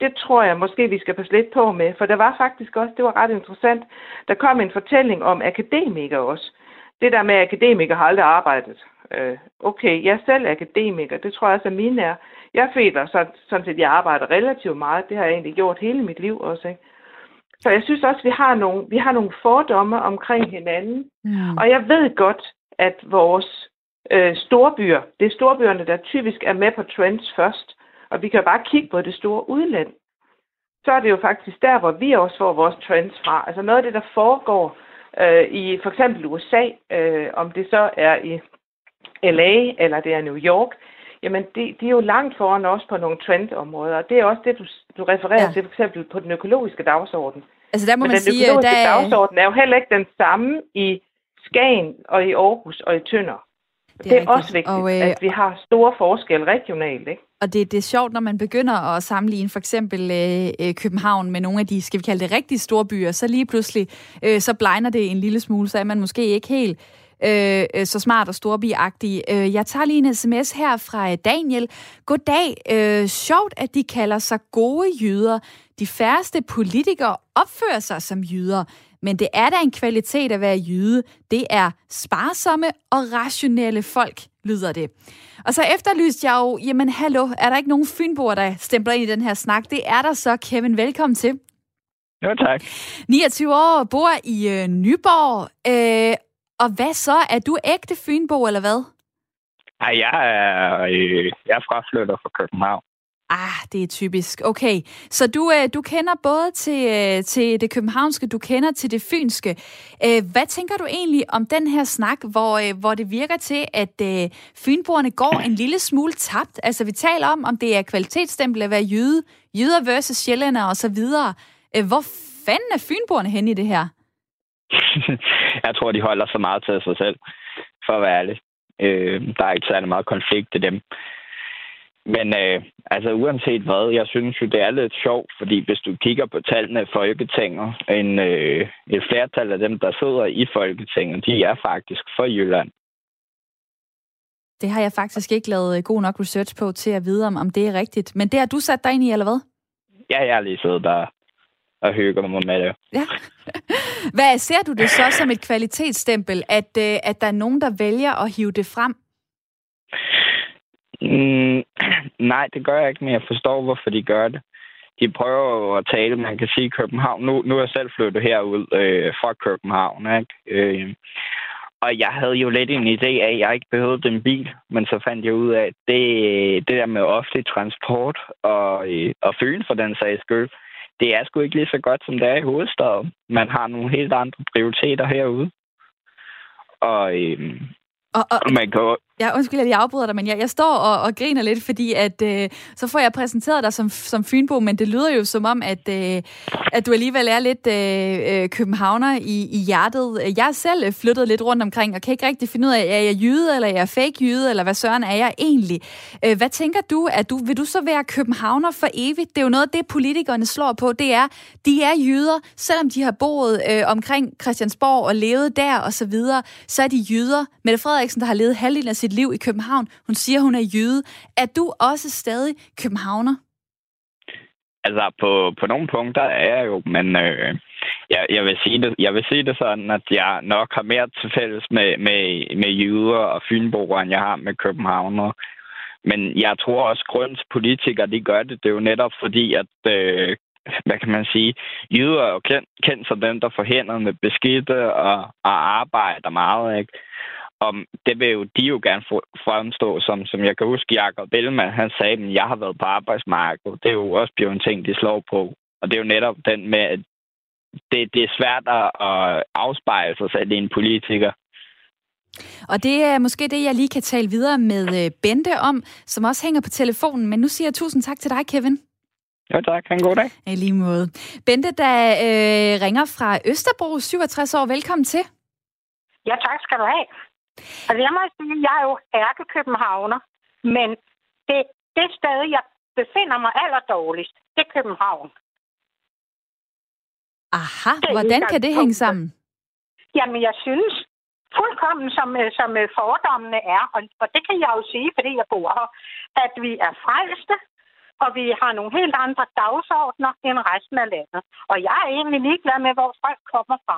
Det tror jeg måske, vi skal passe lidt på med, for der var faktisk også, det var ret interessant, der kom en fortælling om akademikere også. Det der med, at akademikere har aldrig arbejdet. Øh, okay, jeg er selv akademiker, det tror jeg også, at mine er. Jeg føler sådan, sådan set, at jeg arbejder relativt meget. Det har jeg egentlig gjort hele mit liv også. Ikke? Så jeg synes også, at vi har nogle, vi har nogle fordomme omkring hinanden. Mm. Og jeg ved godt, at vores øh, storbyer, det er storbyerne, der typisk er med på trends først. Og vi kan bare kigge på det store udland. Så er det jo faktisk der, hvor vi også får vores trends fra. Altså noget af det, der foregår øh, i for eksempel USA, øh, om det så er i LA eller det er New York, jamen de, de er jo langt foran også på nogle trendområder. Og det er også det, du, du refererer ja. til for eksempel på den økologiske dagsorden. Altså der må Men man den sige, økologiske der er... dagsorden er jo heller ikke den samme i Skagen og i Aarhus og i Tønder. Det er det er rigtigt. også vigtigt, Og, øh, at vi har store forskelle regionalt. Ikke? Og det, det er sjovt, når man begynder at sammenligne for eksempel øh, øh, København med nogle af de, skal vi kalde det, rigtig store byer, så lige pludselig, øh, så blegner det en lille smule, så er man måske ikke helt øh, øh, så smart og storbyagtig. Øh, jeg tager lige en sms her fra Daniel. Goddag. Øh, sjovt, at de kalder sig gode jyder. De færreste politikere opfører sig som jyder. Men det er da en kvalitet at være jyde. Det er sparsomme og rationelle folk, lyder det. Og så efterlyste jeg jo, jamen hallo, er der ikke nogen fynboer, der stempler ind i den her snak? Det er der så, Kevin. Velkommen til. Jo, tak. 29 år, bor i øh, Nyborg. Øh, og hvad så? Er du ægte fynbo, eller hvad? Ej, jeg er, øh, jeg er fraflytter fra København. Ah, det er typisk. Okay, så du, øh, du kender både til, øh, til det københavnske, du kender til det fynske. Øh, hvad tænker du egentlig om den her snak, hvor, øh, hvor det virker til, at øh, fynboerne går en lille smule tabt? Altså, vi taler om, om det er kvalitetsstempel at være jyde, jyder versus sjællænder og så videre. Øh, hvor fanden er fynboerne henne i det her? jeg tror, de holder så meget til sig selv, for at være ærlig. Øh, der er ikke særlig meget konflikt i dem. Men øh, altså uanset hvad, jeg synes jo, det er lidt sjovt, fordi hvis du kigger på tallene i Folketinget, en, øh, et flertal af dem, der sidder i Folketinget, de er faktisk for Jylland. Det har jeg faktisk ikke lavet god nok research på til at vide, om, om det er rigtigt. Men det har du sat dig ind i, eller hvad? Ja, jeg har lige siddet der og hygger mig med det. Ja. Hvad ser du det så som et kvalitetsstempel, at, øh, at der er nogen, der vælger at hive det frem? Mm, nej, det gør jeg ikke, men jeg forstår, hvorfor de gør det. De prøver at tale, man kan sige, København. Nu, nu er jeg selv flyttet herud øh, fra København, ikke? Øh, og jeg havde jo lidt en idé af, at jeg ikke behøvede den bil, men så fandt jeg ud af, at det, det der med offentlig transport og, øh, og følen for den sags skyld, det er sgu ikke lige så godt, som det er i hovedstaden. Man har nogle helt andre prioriteter herude. Og, øhm, og, og... og man, kan, Ja, undskyld, at jeg afbryder dig, men jeg, jeg står og, og griner lidt, fordi at øh, så får jeg præsenteret dig som, som Fynbo, men det lyder jo som om, at, øh, at du alligevel er lidt øh, øh københavner i, i hjertet. Jeg er selv flyttet lidt rundt omkring, og kan ikke rigtig finde ud af, er jeg jyde, eller er jeg fake jyde, eller hvad søren er jeg egentlig? Øh, hvad tænker du? at du? Vil du så være københavner for evigt? Det er jo noget af det, politikerne slår på, det er, de er jyder, selvom de har boet øh, omkring Christiansborg og levet der og så videre, så er de jyder. Mette Frederiksen, der har levet halvdelen af sit liv i København, hun siger, hun er jøde. Er du også stadig københavner? Altså, på, på nogle punkter er jeg jo, men øh, jeg, jeg, vil sige det, jeg vil sige det sådan, at jeg nok har mere til fælles med, med, med jøder og fynboer, end jeg har med københavner. Men jeg tror også, at grunds politikere, de gør det, det er jo netop fordi, at øh, hvad kan man sige, jøder er jo kendt, kendt som dem, der får hænderne beskidte og, og arbejder meget, ikke? Og det vil jo de jo gerne fremstå som, som jeg kan huske, Jacob Bellman, han sagde, at jeg har været på arbejdsmarkedet. Det er jo også blevet en ting, de slår på. Og det er jo netop den med, at det, det er svært at afspejle sig selv i en politiker. Og det er måske det, jeg lige kan tale videre med øh, Bente om, som også hænger på telefonen. Men nu siger jeg tusind tak til dig, Kevin. Ja, tak. Ha' en god dag. I lige måde. Bente, der øh, ringer fra Østerbro, 67 år. Velkommen til. Ja, tak skal du have. Altså, jeg må sige, at jeg er jo ærkekøbenhavner, men det, det sted, jeg befinder mig allerdårligst, det er København. Aha, det hvordan kan det hænge sammen? Jamen, jeg synes fuldkommen, som, øh, som øh, fordommene er, og, og det kan jeg jo sige, fordi jeg bor her, at vi er frelste, og vi har nogle helt andre dagsordner end resten af landet. Og jeg er egentlig ligeglad med, hvor folk kommer fra.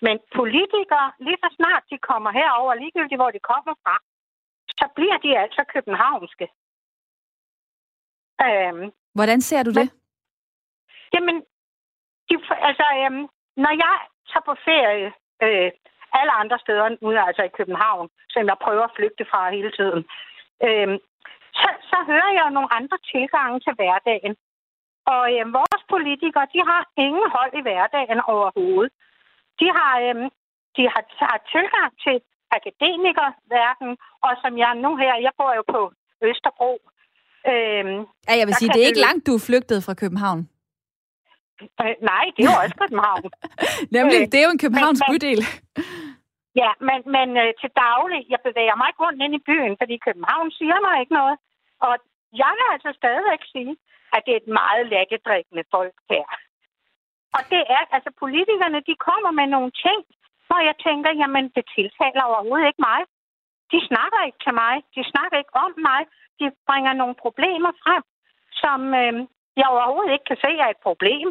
Men politikere, lige så snart de kommer herover, ligegyldigt hvor de kommer fra, så bliver de altså københavnske. Øhm, Hvordan ser du det? Men, jamen, de, altså, øhm, når jeg tager på ferie øh, alle andre steder end altså i København, som jeg prøver at flygte fra hele tiden, øhm, så, så hører jeg nogle andre tilgange til hverdagen. Og øh, vores politikere, de har ingen hold i hverdagen overhovedet. De har, øh, de har, har tilgang til akademikerverden, og som jeg nu her, jeg bor jo på Østerbro. Øh, ja, jeg vil sige, det er ikke langt, du er flygtet fra København. Øh, nej, det er jo også København. Nemlig, øh, det er jo en københavns men, bydel. Ja, men, men øh, til daglig, jeg bevæger mig ikke rundt ind i byen, fordi København siger mig ikke noget. Og jeg vil altså stadigvæk sige, at det er et meget lækkerdrikkende folk her. Og det er, altså politikerne, de kommer med nogle ting, hvor jeg tænker, jamen det tiltaler overhovedet ikke mig. De snakker ikke til mig. De snakker ikke om mig. De bringer nogle problemer frem, som øh, jeg overhovedet ikke kan se er et problem.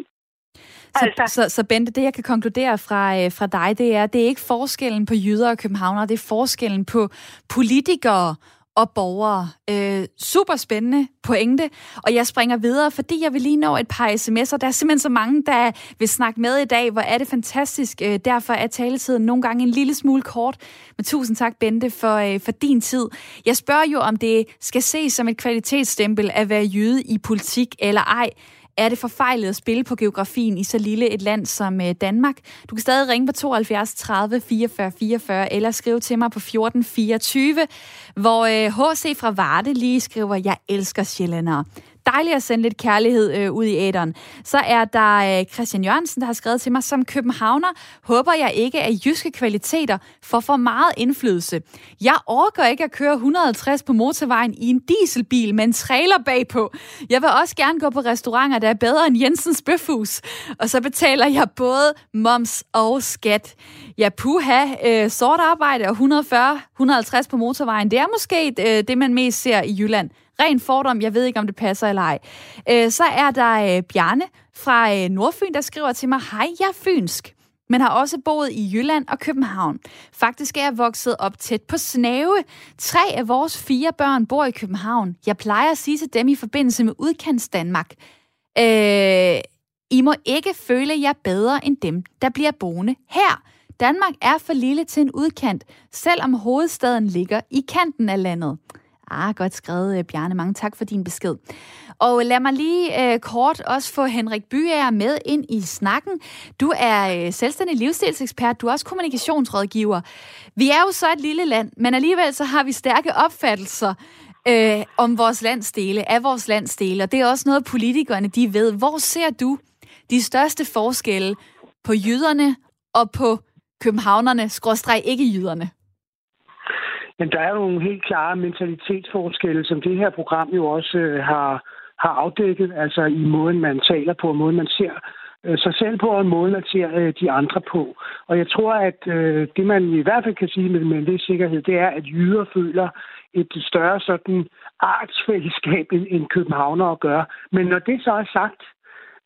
Så, altså. så, så Bente, det jeg kan konkludere fra, øh, fra dig, det er, det er ikke forskellen på jyder og københavnere, det er forskellen på politikere og borgere. Øh, super spændende pointe, og jeg springer videre, fordi jeg vil lige nå et par sms'er. Der er simpelthen så mange, der vil snakke med i dag. Hvor er det fantastisk. Øh, derfor er taletiden nogle gange en lille smule kort. Men tusind tak, Bente, for, øh, for din tid. Jeg spørger jo, om det skal ses som et kvalitetsstempel at være jøde i politik eller ej er det forfejlet at spille på geografien i så lille et land som øh, Danmark? Du kan stadig ringe på 72 30 44 44 eller skrive til mig på 14 24, hvor øh, H.C. Fra Varde lige skriver, jeg elsker sjællændere dejligt at sende lidt kærlighed øh, ud i æderen. Så er der øh, Christian Jørgensen, der har skrevet til mig, som københavner håber jeg ikke, at jyske kvaliteter får for meget indflydelse. Jeg orker ikke at køre 150 på motorvejen i en dieselbil med en trailer bagpå. Jeg vil også gerne gå på restauranter, der er bedre end Jensens Bøfhus. Og så betaler jeg både moms og skat. Ja, puha, øh, sort arbejde og 140-150 på motorvejen, det er måske øh, det, man mest ser i Jylland. Ren fordom, jeg ved ikke, om det passer eller ej. Øh, så er der øh, Bjarne fra øh, Nordfyn, der skriver til mig, hej, jeg er fynsk men har også boet i Jylland og København. Faktisk er jeg vokset op tæt på Snave. Tre af vores fire børn bor i København. Jeg plejer at sige til dem i forbindelse med udkants Danmark. Øh, I må ikke føle jer bedre end dem, der bliver boende her. Danmark er for lille til en udkant, selvom hovedstaden ligger i kanten af landet. Ah, godt skrevet, øh, Bjarne. Mange tak for din besked. Og lad mig lige øh, kort også få Henrik Byager med ind i snakken. Du er øh, selvstændig livsstilsekspert, du er også kommunikationsrådgiver. Vi er jo så et lille land, men alligevel så har vi stærke opfattelser øh, om vores landsdele, af vores landsdele, og det er også noget, politikerne de ved. Hvor ser du de største forskelle på jyderne og på københavnerne, skråstreg ikke jyderne? Men der er jo nogle helt klare mentalitetsforskelle, som det her program jo også øh, har, har afdækket, altså i måden, man taler på, og måden, man ser øh, sig selv på, og måden, man ser øh, de andre på. Og jeg tror, at øh, det, man i hvert fald kan sige med, med en vis sikkerhed, det er, at jyder føler et større sådan artsfællesskab, end, end københavner gør. Men når det så er sagt,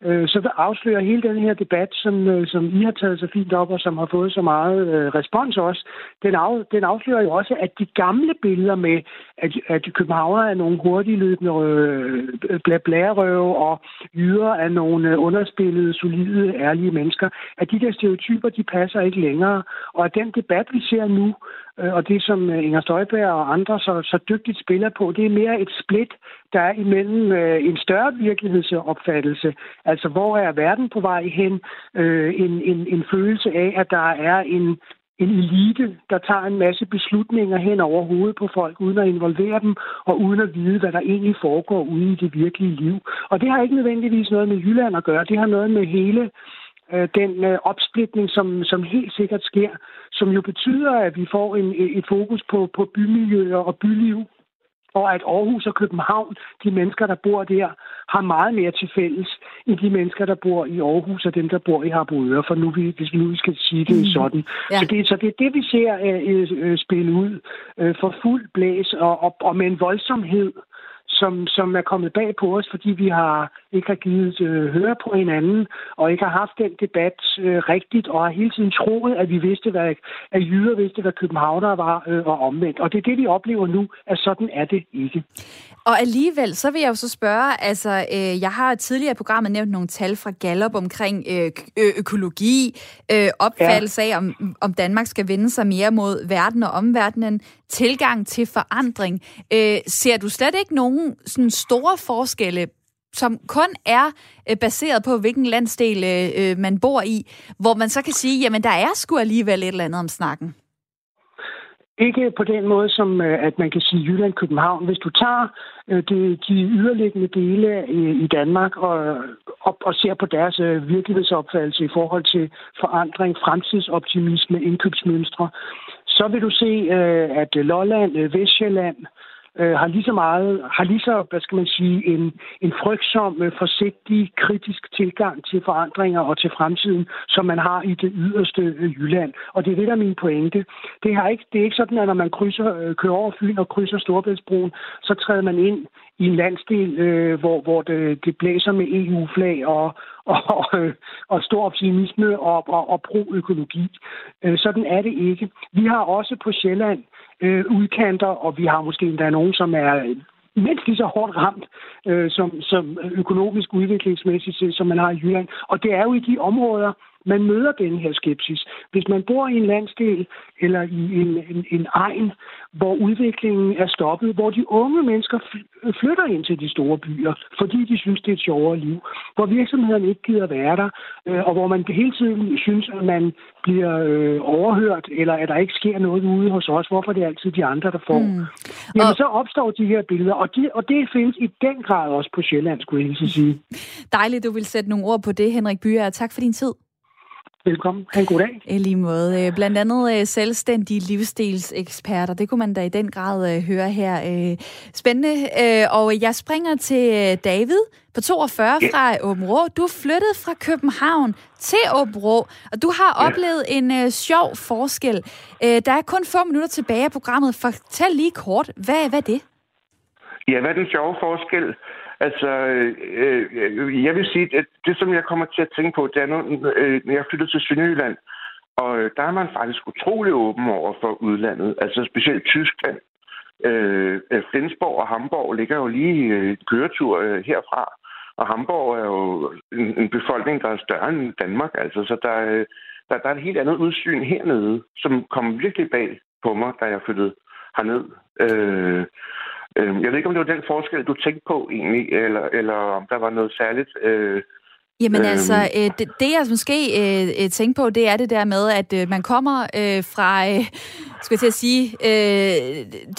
øh, så afslører hele den her debat, som, øh, som I har taget så fint op, og som har fået så meget øh, respons også, den, af, den afslører jo også, at de gamle billeder med, at, at københavner er nogle hurtigløbende øh, blærerøve, og yder er nogle øh, underspillede, solide, ærlige mennesker, at de der stereotyper, de passer ikke længere. Og at den debat, vi ser nu, Øh, og det, som øh, Inger Støjberg og andre så, så dygtigt spiller på, det er mere et split, der er imellem øh, en større virkelighedsopfattelse. Altså, hvor er verden på vej hen? Øh, en, en, en følelse af, at der er en, en elite, der tager en masse beslutninger hen over hovedet på folk, uden at involvere dem, og uden at vide, hvad der egentlig foregår ude i det virkelige liv. Og det har ikke nødvendigvis noget med Jylland at gøre. Det har noget med hele øh, den øh, opsplitning, som, som helt sikkert sker, som jo betyder, at vi får en, et fokus på, på bymiljøer og byliv, og at Aarhus og København, de mennesker, der bor der, har meget mere til fælles end de mennesker, der bor i Aarhus og dem, der bor i Harboøre, for nu, hvis vi nu skal sige det mm. sådan. Ja. Så, det, så det er det, vi ser øh, øh, spille ud øh, for fuld blæs og, og, og med en voldsomhed, som, som er kommet bag på os, fordi vi har ikke har givet øh, høre på hinanden, og ikke har haft den debat øh, rigtigt, og har hele tiden troet, at vi vidste, hvad, at jyder vidste, hvad københavnere var, øh, og omvendt. Og det er det, vi oplever nu, at sådan er det ikke. Og alligevel, så vil jeg jo så spørge, altså, øh, jeg har tidligere i programmet nævnt nogle tal fra Gallup omkring øh, økologi, øh, opfattelse ja. af, om, om Danmark skal vende sig mere mod verden og omverdenen, tilgang til forandring. Øh, ser du slet ikke nogen sådan store forskelle som kun er øh, baseret på, hvilken landsdel øh, øh, man bor i, hvor man så kan sige, jamen der er sgu alligevel et eller andet om snakken? Ikke på den måde, som øh, at man kan sige Jylland-København. Hvis du tager øh, de, de yderliggende dele i, i Danmark og, og, og ser på deres virkelighedsopfattelse i forhold til forandring, fremtidsoptimisme, indkøbsmønstre, så vil du se, at Lolland, Vestjylland, øh, har lige så meget, har lige så, hvad skal man sige, en, en frygtsom, øh, forsigtig, kritisk tilgang til forandringer og til fremtiden, som man har i det yderste øh, Jylland. Og det er det, der er min pointe. Det, har ikke, det er ikke sådan, at når man krydser, øh, kører over Fyn og krydser Storbæltsbroen, så træder man ind i en landsdel, øh, hvor, hvor det, det blæser med EU-flag og, og, øh, og stor optimisme og, og, og pro-økologi. Øh, sådan er det ikke. Vi har også på Sjælland øh, Øh, udkanter, og vi har måske endda nogen, som er mindst lige så hårdt ramt øh, som, som økonomisk udviklingsmæssigt, som man har i Jylland. Og det er jo i de områder, man møder den her skepsis. Hvis man bor i en landsdel eller i en, en, en egen, hvor udviklingen er stoppet, hvor de unge mennesker flytter ind til de store byer, fordi de synes, det er et sjovere liv, hvor virksomhederne ikke gider være der, øh, og hvor man hele tiden synes, at man bliver øh, overhørt, eller at der ikke sker noget ude hos os, hvorfor det er altid de andre, der får. Mm. Jamen, og... så opstår de her billeder, og, de, og det findes i den grad også på Sjælland, skulle jeg sige. Dejligt, du vil sætte nogle ord på det, Henrik Byer. Tak for din tid. Velkommen. Ha' en god dag. I lige måde. Øh, blandt andet øh, selvstændige livsstilseksperter. Det kunne man da i den grad øh, høre her. Spændende. Og jeg springer til David på 42 yeah. fra Åben Rå. Du er flyttet fra København til Åben Rå, og du har yeah. oplevet en sjov forskel. Der er kun få minutter tilbage af programmet. Fortæl lige kort, hvad, hvad er det? Ja, hvad er den sjove forskel? Altså, øh, øh, jeg vil sige, at det, som jeg kommer til at tænke på, det er, når, øh, når jeg flytter til Sønderjylland, og øh, der er man faktisk utrolig åben over for udlandet, altså specielt Tyskland. Øh, øh Flensborg og Hamburg ligger jo lige en køretur øh, herfra, og Hamburg er jo en, en befolkning, der er større end Danmark, altså, så der, øh, der, der er et helt andet udsyn hernede, som kom virkelig bag på mig, da jeg flyttede herned. Øh, Øh, jeg ved ikke, om det var den forskel, du tænkte på egentlig, eller, eller om der var noget særligt... Øh, Jamen øhm. altså, øh, det, det jeg måske øh, øh, tænker på, det er det der med, at øh, man kommer øh, fra, øh, skal jeg til at sige, øh,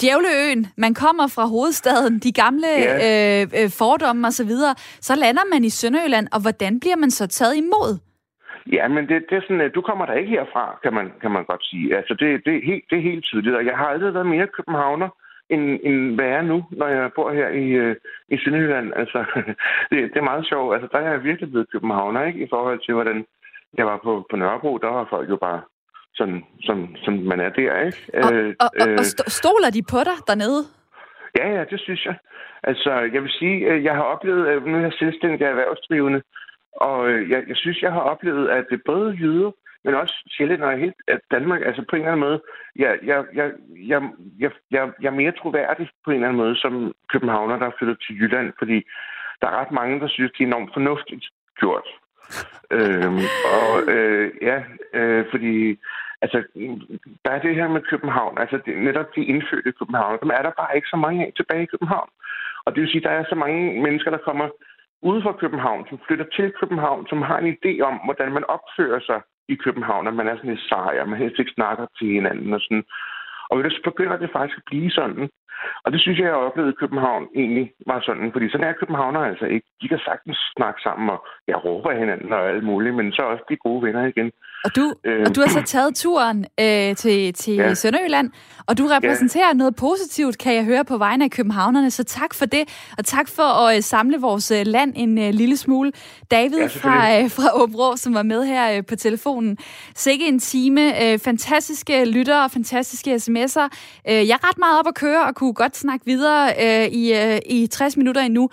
Djævleøen, man kommer fra hovedstaden, de gamle yeah. øh, fordomme osv., så, så lander man i Sønderjylland, og hvordan bliver man så taget imod? Ja, men det, det er sådan, at du kommer der ikke herfra, kan man, kan man godt sige. Altså, det, det, er helt, det er helt tydeligt, og jeg har aldrig været mere københavner, end, end hvad jeg er nu, når jeg bor her i, øh, i Sønderjylland. Altså, det, det er meget sjovt. Altså, der er jeg virkelig blevet københavner, ikke? I forhold til, hvordan jeg var på, på Nørrebro, der var folk jo bare sådan, som, som man er der, ikke? Og, øh, og, og, og stoler de på dig dernede? Ja, ja, det synes jeg. Altså, jeg vil sige, at jeg har oplevet, at nu er jeg selvstændig erhvervsdrivende, og jeg, jeg synes, jeg har oplevet, at det både jyder men også Sjælland og helt at Danmark, altså på en eller anden måde, jeg, jeg, jeg, jeg, jeg, jeg, jeg er mere troværdig på en eller anden måde som københavner, der er flyttet til Jylland, fordi der er ret mange, der synes, det er enormt fornuftigt gjort. øhm, og øh, ja, øh, fordi altså, der er det her med København, altså det, netop de indfødte København, dem er der bare ikke så mange af tilbage i København. Og det vil sige, der er så mange mennesker, der kommer ude fra København, som flytter til København, som har en idé om, hvordan man opfører sig i København, at man er sådan lidt sej, og man helst ikke snakker til hinanden og sådan. Og så begynder det faktisk at blive sådan, og det synes jeg, jeg har oplevet i København egentlig var sådan, fordi sådan er københavner altså ikke. De kan sagtens snakke sammen, og jeg råber hinanden og alt muligt, men så også blive gode venner igen. Og du, øh, og du har så taget turen øh, til, til ja. Sønderjylland, og du repræsenterer ja. noget positivt, kan jeg høre på vegne af københavnerne, så tak for det, og tak for at øh, samle vores øh, land en øh, lille smule. David ja, fra, øh, fra Åben som var med her øh, på telefonen. Sikke en time, øh, fantastiske lyttere og fantastiske sms'er. Øh, jeg er ret meget op at køre og kunne godt snakke videre øh, i, øh, i 60 minutter endnu.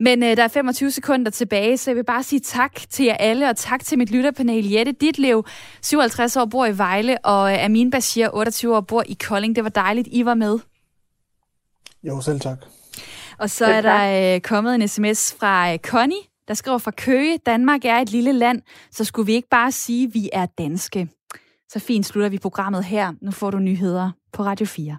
Men øh, der er 25 sekunder tilbage, så jeg vil bare sige tak til jer alle, og tak til mit lytterpanel. Jette Ditlev, 57 år, bor i Vejle, og øh, Amin Bashir, 28 år, bor i Kolding. Det var dejligt, I var med. Jo, selv tak. Og så er der øh, kommet en sms fra øh, Connie, der skriver fra Køge, Danmark er et lille land, så skulle vi ikke bare sige, at vi er danske. Så fint slutter vi programmet her. Nu får du nyheder på Radio 4.